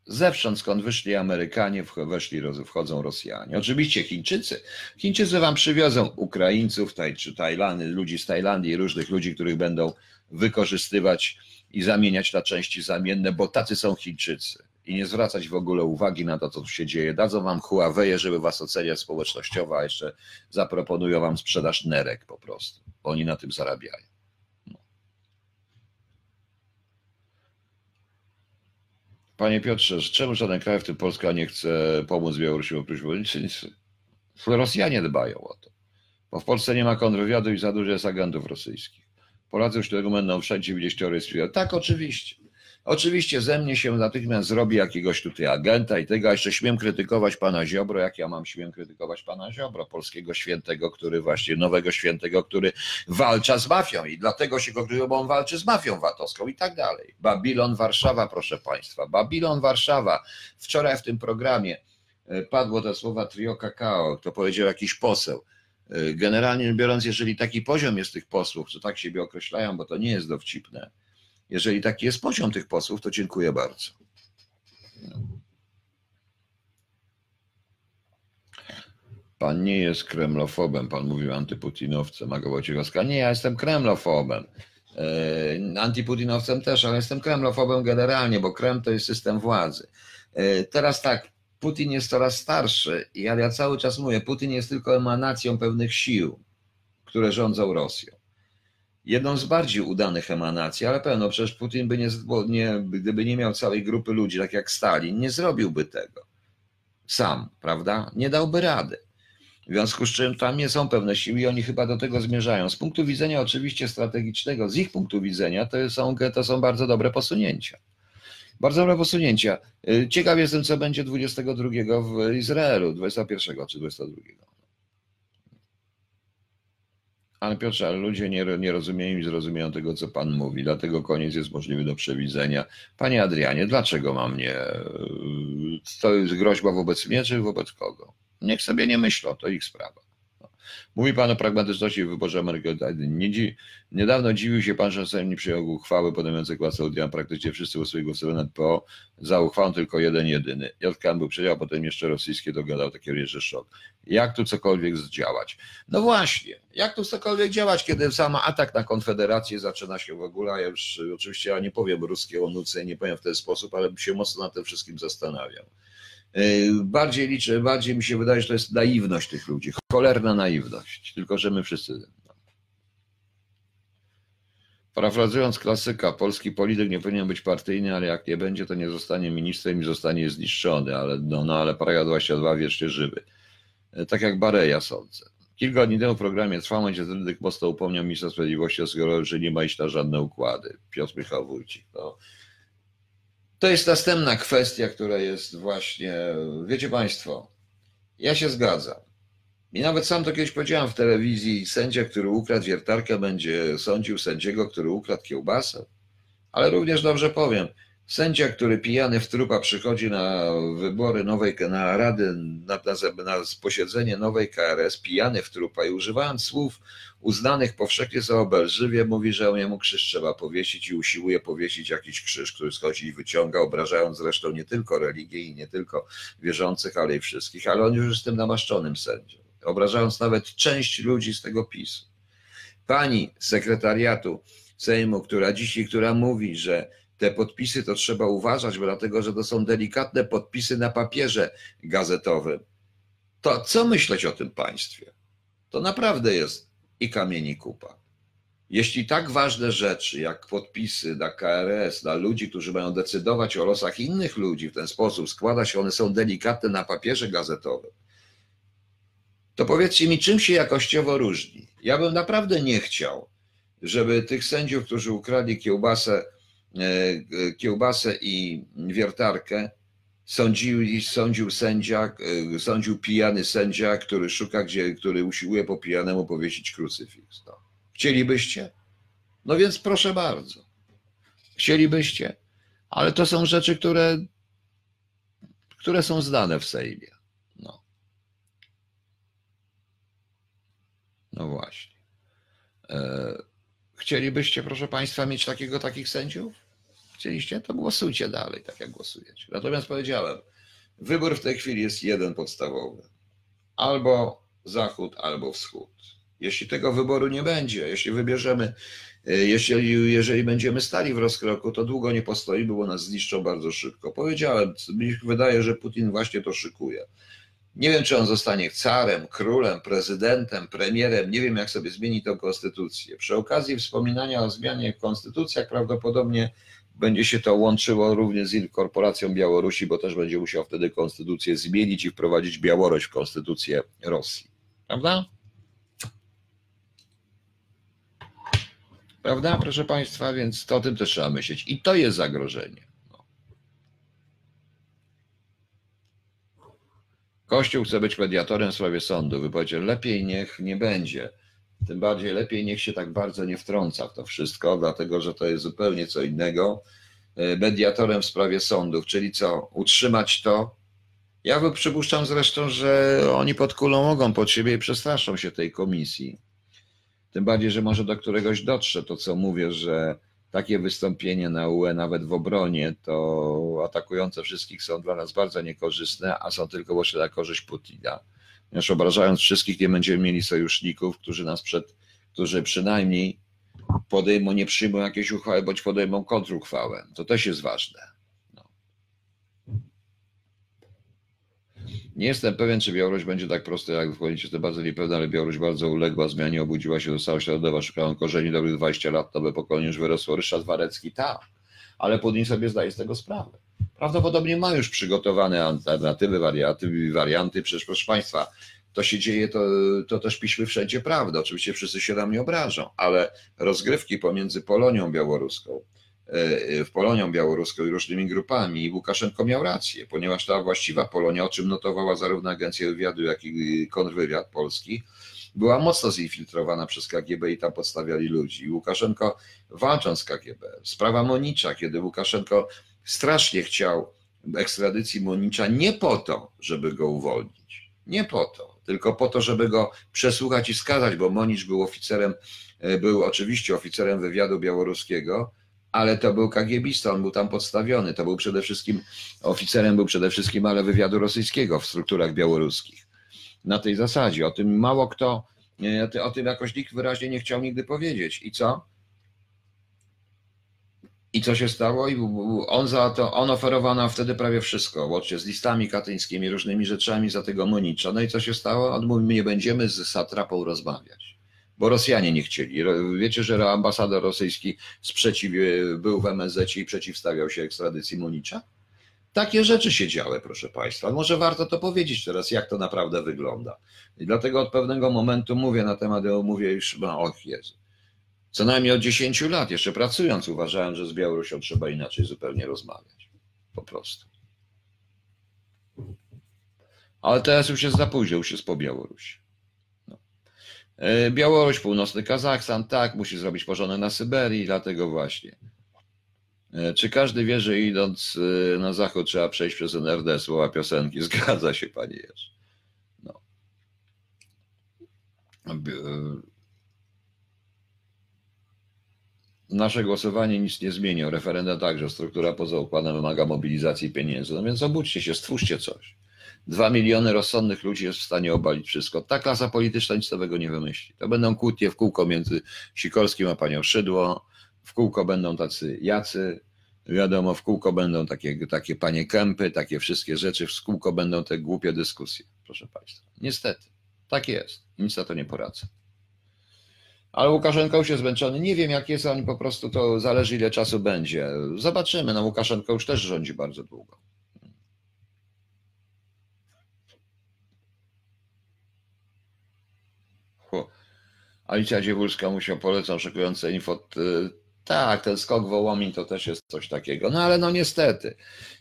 Zewsząd, skąd wyszli Amerykanie, weszli, wchodzą Rosjanie. Oczywiście Chińczycy. Chińczycy wam przywiozą Ukraińców, taj, czy Tajlandy, ludzi z Tajlandii, różnych ludzi, których będą wykorzystywać i zamieniać na części zamienne, bo tacy są Chińczycy. I nie zwracać w ogóle uwagi na to, co tu się dzieje. Dadzą wam Huawei, żeby was oceniać społecznościowo, a jeszcze zaproponują wam sprzedaż nerek po prostu, bo oni na tym zarabiają. Panie Piotrze, czemu żaden kraj, w tym Polska, nie chce pomóc Białorusi w okresie wojny? Nic- nic- Rosjanie dbają o to. Bo w Polsce nie ma kontrwywiadu i za dużo jest agentów rosyjskich. Polacy tego będą wszędzie widzieć spiru. Tak, oczywiście. Oczywiście ze mnie się natychmiast zrobi jakiegoś tutaj agenta i tego, a jeszcze śmiem krytykować pana Ziobro, jak ja mam śmiem krytykować pana Ziobro, polskiego świętego, który właśnie, nowego świętego, który walcza z mafią i dlatego się go krytykują, bo on walczy z mafią VAT-owską i tak dalej. Babilon Warszawa, proszę państwa, Babilon Warszawa. Wczoraj w tym programie e, padło te słowa trio kakao, to powiedział jakiś poseł. E, Generalnie biorąc, jeżeli taki poziom jest tych posłów, co tak siebie określają, bo to nie jest dowcipne, jeżeli taki jest poziom tych posłów, to dziękuję bardzo. Pan nie jest kremlofobem, pan mówił antyputinowcem, Aga Wojciechowska. Nie, ja jestem kremlofobem. E, Antyputinowcem też, ale jestem kremlofobem generalnie, bo Kreml to jest system władzy. E, Teraz tak, Putin jest coraz starszy, i ale ja cały czas mówię, Putin jest tylko emanacją pewnych sił, które rządzą Rosją jedną z bardziej udanych emanacji, ale pewno przecież Putin by nie, nie, gdyby nie miał całej grupy ludzi, tak jak Stalin, nie zrobiłby tego. Sam, prawda? Nie dałby rady. W związku z czym tam nie są pewne siły i oni chyba do tego zmierzają. Z punktu widzenia oczywiście strategicznego, z ich punktu widzenia, to są, to są bardzo dobre posunięcia. Bardzo dobre posunięcia. Y, Ciekaw jestem, co będzie 22 w Izraelu, 21 czy 22. Ale Piotrze, ludzie nie, nie rozumieją i zrozumieją tego, co Pan mówi, dlatego koniec jest możliwy do przewidzenia. Panie Adrianie, dlaczego mam nie... To jest groźba wobec mnie, czy wobec kogo? Niech sobie nie myślą, to ich sprawa. Mówi Pan o pragmatyczności w wyborze dzi- niedawno dziwił się Pan, że Sejm nie przyjął uchwały podejmującej głos Saudian. Praktycznie wszyscy głosowali na PO. Za uchwałą tylko jeden, jedyny. JKM był przedział, potem jeszcze rosyjskie dogadał taki jeszcze szok. Jak tu cokolwiek zdziałać? No właśnie, jak tu cokolwiek działać, kiedy sam atak na Konfederację zaczyna się w ogóle, ja już oczywiście ja nie powiem ruskiej o nuce, nie powiem w ten sposób, ale się mocno nad tym wszystkim zastanawiał. Yy, Bardziej liczę, bardziej mi się wydaje, że to jest naiwność tych ludzi, cholerna naiwność, tylko że my wszyscy. Parafrazując klasyka, polski polityk nie powinien być partyjny, ale jak nie będzie, to nie zostanie ministrem i zostanie zniszczony, ale, no, no, ale paragraf 22 wiecznie żywy. E, Tak jak Bareja sądzę. Kilka dni temu w programie Trwa będzie Rydyk mocno upomniał ministra sprawiedliwości o że nie ma iść na żadne układy. Piotr Michał Wójcik. No. To jest następna kwestia, która jest właśnie, wiecie Państwo, ja się zgadzam. I nawet sam to kiedyś powiedziałem w telewizji, sędzia, który ukradł wiertarkę, będzie sądził sędziego, który ukradł kiełbasę. Ale również dobrze powiem, sędzia, który pijany w trupa przychodzi na wybory nowej, na rady, na, na, na posiedzenie nowej KRS, pijany w trupa i używając słów uznanych powszechnie za obelżywie, mówi, że jemu krzyż trzeba powiesić i usiłuje powiesić jakiś krzyż, który schodzi i wyciąga, obrażając zresztą nie tylko religię i nie tylko wierzących, ale i wszystkich, ale on już jest tym namaszczonym sędzią, obrażając nawet część ludzi z tego PiSu. Pani sekretariatu Sejmu, która dzisiaj, która mówi, że te podpisy to trzeba uważać, bo dlatego, że to są delikatne podpisy na papierze gazetowym. To co myśleć o tym państwie? To naprawdę jest i kamień i kupa. Jeśli tak ważne rzeczy jak podpisy na KRS, dla ludzi, którzy mają decydować o losach innych ludzi w ten sposób, składa się, one są delikatne na papierze gazetowym, to powiedzcie mi, czym się jakościowo różni? Ja bym naprawdę nie chciał, żeby tych sędziów, którzy ukradli kiełbasę, kiełbasę i wiertarkę, sądził, sądził sędzia, e, sądził pijany sędzia, który szuka, gdzie, który usiłuje po pijanemu powiesić krucyfiks. No. Chcielibyście? No więc proszę bardzo. Chcielibyście? Ale to są rzeczy, które, które są znane w Sejmie. No. No właśnie. E, Chcielibyście, proszę Państwa, mieć takiego, takich sędziów? Chcieliście? To głosujcie dalej, tak jak głosujecie. Natomiast powiedziałem, wybór w tej chwili jest jeden podstawowy. Albo zachód, albo wschód. Jeśli tego wyboru nie będzie, jeśli wybierzemy, jeśli, jeżeli będziemy stali w rozkroku, to długo nie postoimy, bo nas zniszczą bardzo szybko. Powiedziałem, mi wydaje, że Putin właśnie to szykuje. Nie wiem, czy on zostanie carem, królem, prezydentem, premierem. Nie wiem, jak sobie zmieni tą konstytucję. Przy okazji wspominania o zmianie w konstytucjach prawdopodobnie będzie się to łączyło również z inkorporacją Białorusi, bo też będzie musiał wtedy konstytucję zmienić i wprowadzić Białoruś w konstytucję Rosji. Prawda? Prawda, proszę Państwa? Więc to o tym też trzeba myśleć. I to jest zagrożenie. Kościół chce być mediatorem w sprawie sądu. Wy lepiej niech nie będzie. Tym bardziej lepiej niech się tak bardzo nie wtrąca w to wszystko, dlatego że to jest zupełnie co innego. E, Mediatorem w sprawie sądów, czyli co? Utrzymać to. Ja przypuszczam zresztą, że oni pod kulą mogą pod siebie i przestraszą się tej komisji. Tym bardziej, że może do któregoś dotrze to, co mówię, że takie wystąpienie na UE, nawet w obronie, to atakujące wszystkich są dla nas bardzo niekorzystne, a są tylko właśnie na korzyść Putina. Ponieważ obrażając wszystkich, nie będziemy mieli sojuszników, którzy nas przed, którzy przynajmniej podejmą, nie przyjmą jakiejś uchwały, bądź podejmą kontruchwałę. To też jest ważne. Nie jestem pewien, czy Białoruś będzie tak prosto, jak wchodzicie, to bardzo niepewne, ale Białoruś bardzo uległa zmianie, obudziła się, została świadoma, szukała korzeni dobrych 20 lat, nowe pokolenie już wyrosło. Ryszard Warecki, tak, ale Putin sobie zdaje z tego sprawę. Prawdopodobnie ma już przygotowane alternatywy, warianty. Przecież, proszę Państwa, to się dzieje, to, to też piszmy wszędzie prawdę. Oczywiście wszyscy się na mnie obrażą, ale rozgrywki pomiędzy Polonią Białoruską, w Polonią Białoruską i różnymi grupami i Łukaszenko miał rację, ponieważ ta właściwa Polonia, o czym notowała zarówno Agencja Wywiadu, jak i kontrwywiad polski, była mocno zinfiltrowana przez KGB i tam podstawiali ludzi. I Łukaszenko walcząc z KGB, sprawa Monicza, kiedy Łukaszenko strasznie chciał ekstradycji Monicza nie po to, żeby go uwolnić. Nie po to, tylko po to, żeby go przesłuchać i skazać, bo Monicz był oficerem, e, był oczywiście oficerem wywiadu białoruskiego, ale to był kagiebista, on był tam podstawiony, to był przede wszystkim, oficerem był przede wszystkim, ale wywiadu rosyjskiego w strukturach białoruskich. Na tej zasadzie, o tym mało kto, e, o tym jakoś nikt wyraźnie nie chciał nigdy powiedzieć. I co? I co się stało? I on za to, on oferował nam wtedy prawie wszystko, łącznie z listami katyńskimi, różnymi rzeczami za tego Monicza. No i co się stało? On mówi, my nie będziemy z satrapą rozmawiać, bo Rosjanie nie chcieli. Wiecie, że ambasador rosyjski sprzeciw, był w MSZ i przeciwstawiał się ekstradycji Monicza? Takie rzeczy się działy, proszę Państwa. Może warto to powiedzieć teraz, jak to naprawdę wygląda. I dlatego od pewnego momentu mówię na temat, mówię już, no och Jezu. Co najmniej od 10 lat, jeszcze pracując, uważałem, że z Białorusią trzeba inaczej zupełnie rozmawiać. Po prostu. Ale teraz już jest za późno, już jest po Białorusi. E, Białoruś, północny Kazachstan, tak, musi zrobić porządek na Syberii, dlatego właśnie. E, czy każdy wie, że idąc e, na zachód trzeba przejść przez NRD, słowa piosenki? [laughs] Zgadza się, panie Jerzy. No. Nasze głosowanie nic nie zmieni, referenda także, struktura poza układem wymaga mobilizacji pieniędzy. No więc obudźcie się, stwórzcie coś. Dwa miliony rozsądnych ludzi jest w stanie obalić wszystko. Ta klasa polityczna nic nowego nie wymyśli. To będą kłótnie w kółko między Sikorskim a panią Szydło, w kółko będą tacy jacy, wiadomo, w kółko będą takie, takie panie kępy, takie wszystkie rzeczy, w kółko będą te głupie dyskusje, proszę państwa. Niestety, tak jest. Nic na to nie poradzę. Ale Łukaszenka już jest zmęczony. Nie wiem, jak jest, oni po prostu to zależy, ile czasu będzie. Zobaczymy. No, Łukaszenka już też rządzi bardzo długo. Alicja Dziewulska musiał polecam szykujące info. Tak, ten skok Wołomin to też jest coś takiego. No ale no niestety.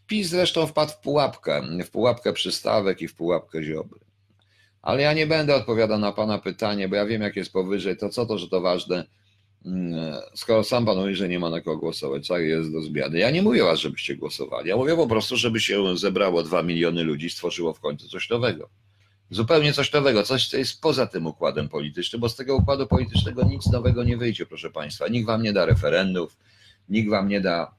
PiS zresztą wpadł w pułapkę. W pułapkę przystawek i w pułapkę ziobry. Ale ja nie będę odpowiadał na Pana pytanie, bo ja wiem, jak jest powyżej, to co to, że to ważne, mm, skoro sam Pan mówi, że nie ma na kogo głosować, co jest do zmiany. Ja nie mówię Was, żebyście głosowali. Ja mówię po prostu, żeby się zebrało dwa miliony ludzi, stworzyło w końcu coś nowego. Zupełnie coś nowego, coś, co jest poza tym układem politycznym, bo z tego układu politycznego nic nowego nie wyjdzie, proszę Państwa. Nikt Wam nie da referendów, nikt Wam nie da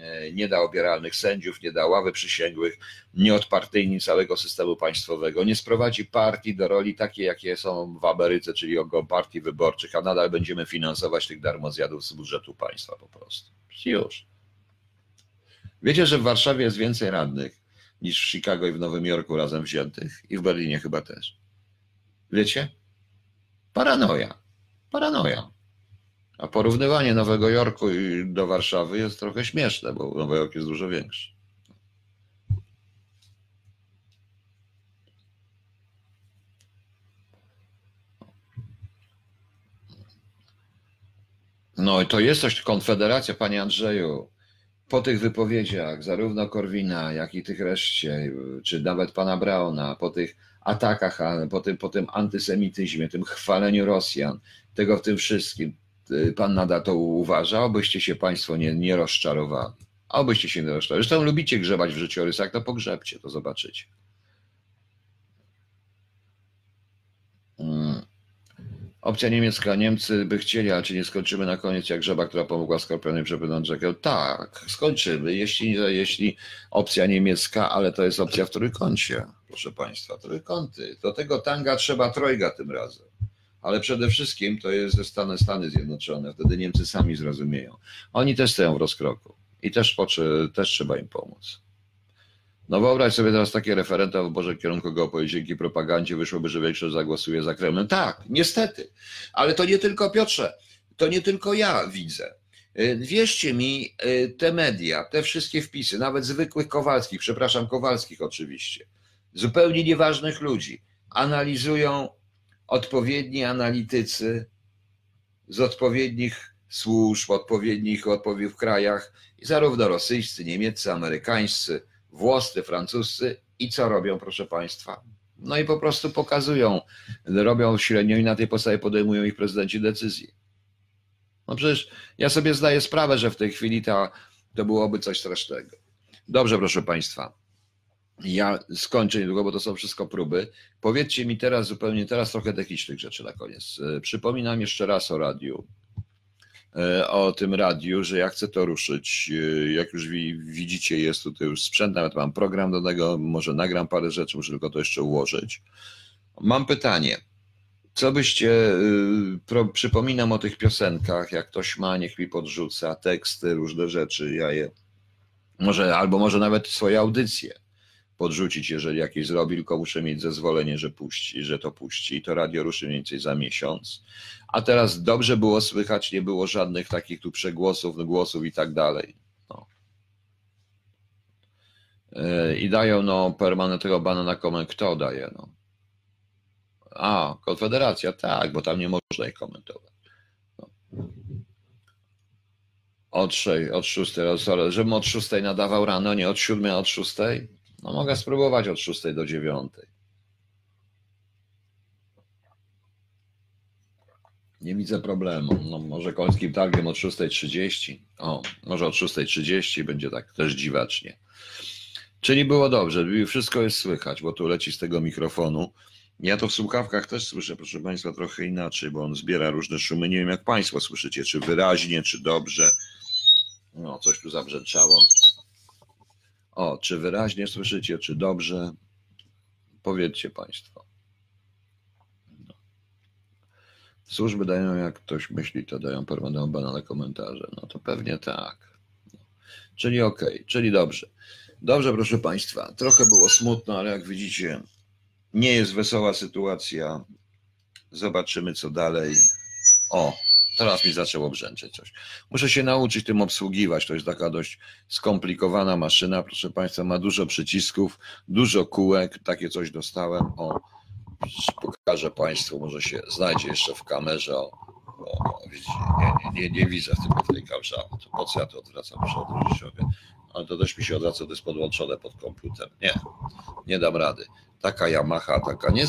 E, nie da obieralnych sędziów, nie da ławy przysięgłych, nie odpartyjni całego systemu państwowego, nie sprowadzi partii do roli takiej, jakie są w Ameryce, czyli partii wyborczych, a nadal będziemy finansować tych darmozjadów z budżetu państwa po prostu. Już. Wiecie, że w Warszawie jest więcej radnych niż w Chicago i w Nowym Jorku razem wziętych i w Berlinie chyba też. Wiecie? Paranoja. Paranoja. A porównywanie Nowego Jorku do Warszawy jest trochę śmieszne, bo Nowy Jork jest dużo większy. No i to jest coś, Konfederacja, panie Andrzeju, po tych wypowiedziach, zarówno Korwina, jak i tych reszcie, czy nawet pana Brauna, po tych atakach, po tym, po tym antysemityzmie, tym chwaleniu Rosjan, tego w tym wszystkim, Y, pan nadal to uważa, obyście się Państwo nie, nie rozczarowali. Obyście się nie rozczarowali. Zresztą lubicie grzebać w życiorysach, to pogrzebcie, to zobaczycie. Opcja niemiecka. Niemcy by chcieli, ale czy nie skończymy na koniec jak grzeba, która pomogła Skorpionowi przepłynąć rzekę? Tak, skończymy. Jeśli, jeśli opcja niemiecka, ale to jest opcja w trójkącie, proszę Państwa, trójkąty. Do tego tanga trzeba trojga tym razem ale przede wszystkim to jest ze Stany, Stany Zjednoczone. Wtedy Niemcy sami zrozumieją. Oni też stoją w rozkroku i też, też trzeba im pomóc. No wyobraź sobie teraz takie referenta w kierunku geopolityki dzięki propagandzie wyszłoby, że większość zagłosuje za Kremlem. Tak, niestety, ale to nie tylko Piotrze, to nie tylko ja widzę. Y, wierzcie mi, y, te media, te wszystkie wpisy, nawet zwykłych Kowalskich, przepraszam, Kowalskich oczywiście, zupełnie nieważnych ludzi, analizują odpowiedni analitycy z odpowiednich służb, odpowiednich odpowiednich krajach, zarówno rosyjscy, niemieccy, amerykańscy, włoscy, francuscy i co robią, proszę Państwa? No i po prostu pokazują, robią średnio i na tej podstawie podejmują ich prezydenci decyzje. No przecież ja sobie zdaję sprawę, że w tej chwili to, to byłoby coś strasznego. Dobrze, proszę Państwa. Ja skończę niedługo, bo to są wszystko próby. Powiedzcie mi teraz zupełnie, teraz trochę technicznych rzeczy na koniec. E, Przypominam jeszcze raz o radiu. E, O tym radiu, że ja chcę to ruszyć. E, Jak już wi- widzicie, jest tutaj już sprzęt, nawet mam program do tego, może nagram parę rzeczy, muszę tylko to jeszcze ułożyć. Mam pytanie. Co byście, y, pro, przypominam o tych piosenkach, jak ktoś ma, niech mi podrzuca teksty, różne rzeczy, ja je, może, albo może nawet swoje audycje podrzucić, jeżeli jakieś zrobi, tylko muszę mieć zezwolenie, że puści, że to puści. I to radio ruszy mniej więcej za miesiąc. A teraz dobrze było słychać, nie było żadnych takich tu przegłosów, głosów i tak dalej. No. Yy, I dają no permanentnego bana na komę. Kto daje? No. A, Konfederacja, tak, bo tam nie można ich komentować. No. Od, szej, od szóstej, sorry, żebym od szóstej nadawał rano, nie od siódmej, a od szóstej? No mogę spróbować od szóstej do dziewiątej. Nie widzę problemu. No, może końskim targiem od 6.30. O, może od 6.30 będzie tak też dziwacznie. Czyli było dobrze, wszystko jest słychać, bo tu leci z tego mikrofonu. Ja to w słuchawkach też słyszę, proszę Państwa, trochę inaczej, bo on zbiera różne szumy. Nie wiem, jak Państwo słyszycie, czy wyraźnie, czy dobrze. No, coś tu zabrzęczało. O, czy wyraźnie słyszycie, czy dobrze? Powiedzcie Państwo. No. Służby dają, jak ktoś myśli, to dają permanentną banalne komentarze. No to pewnie tak. No. Czyli okej, czyli dobrze. Dobrze, proszę Państwa. Trochę było smutno, ale jak widzicie, nie jest wesoła sytuacja. Zobaczymy, co dalej. O, teraz mi zaczęło brzęczeć coś. Muszę się nauczyć tym obsługiwać. To jest taka dość skomplikowana maszyna. Proszę Państwa, ma dużo przycisków, dużo kółek. Takie coś dostałem. O, pokażę Państwu, może się znajdzie jeszcze w kamerze. O, o, nie, nie, nie, nie widzę w tej kamerze. To po co ja to odwracam? Muszę odwrócić sobie. Ale to też mi się odwraca, to jest podłączone pod komputer. Nie, nie dam rady. Taka Yamaha, taka nie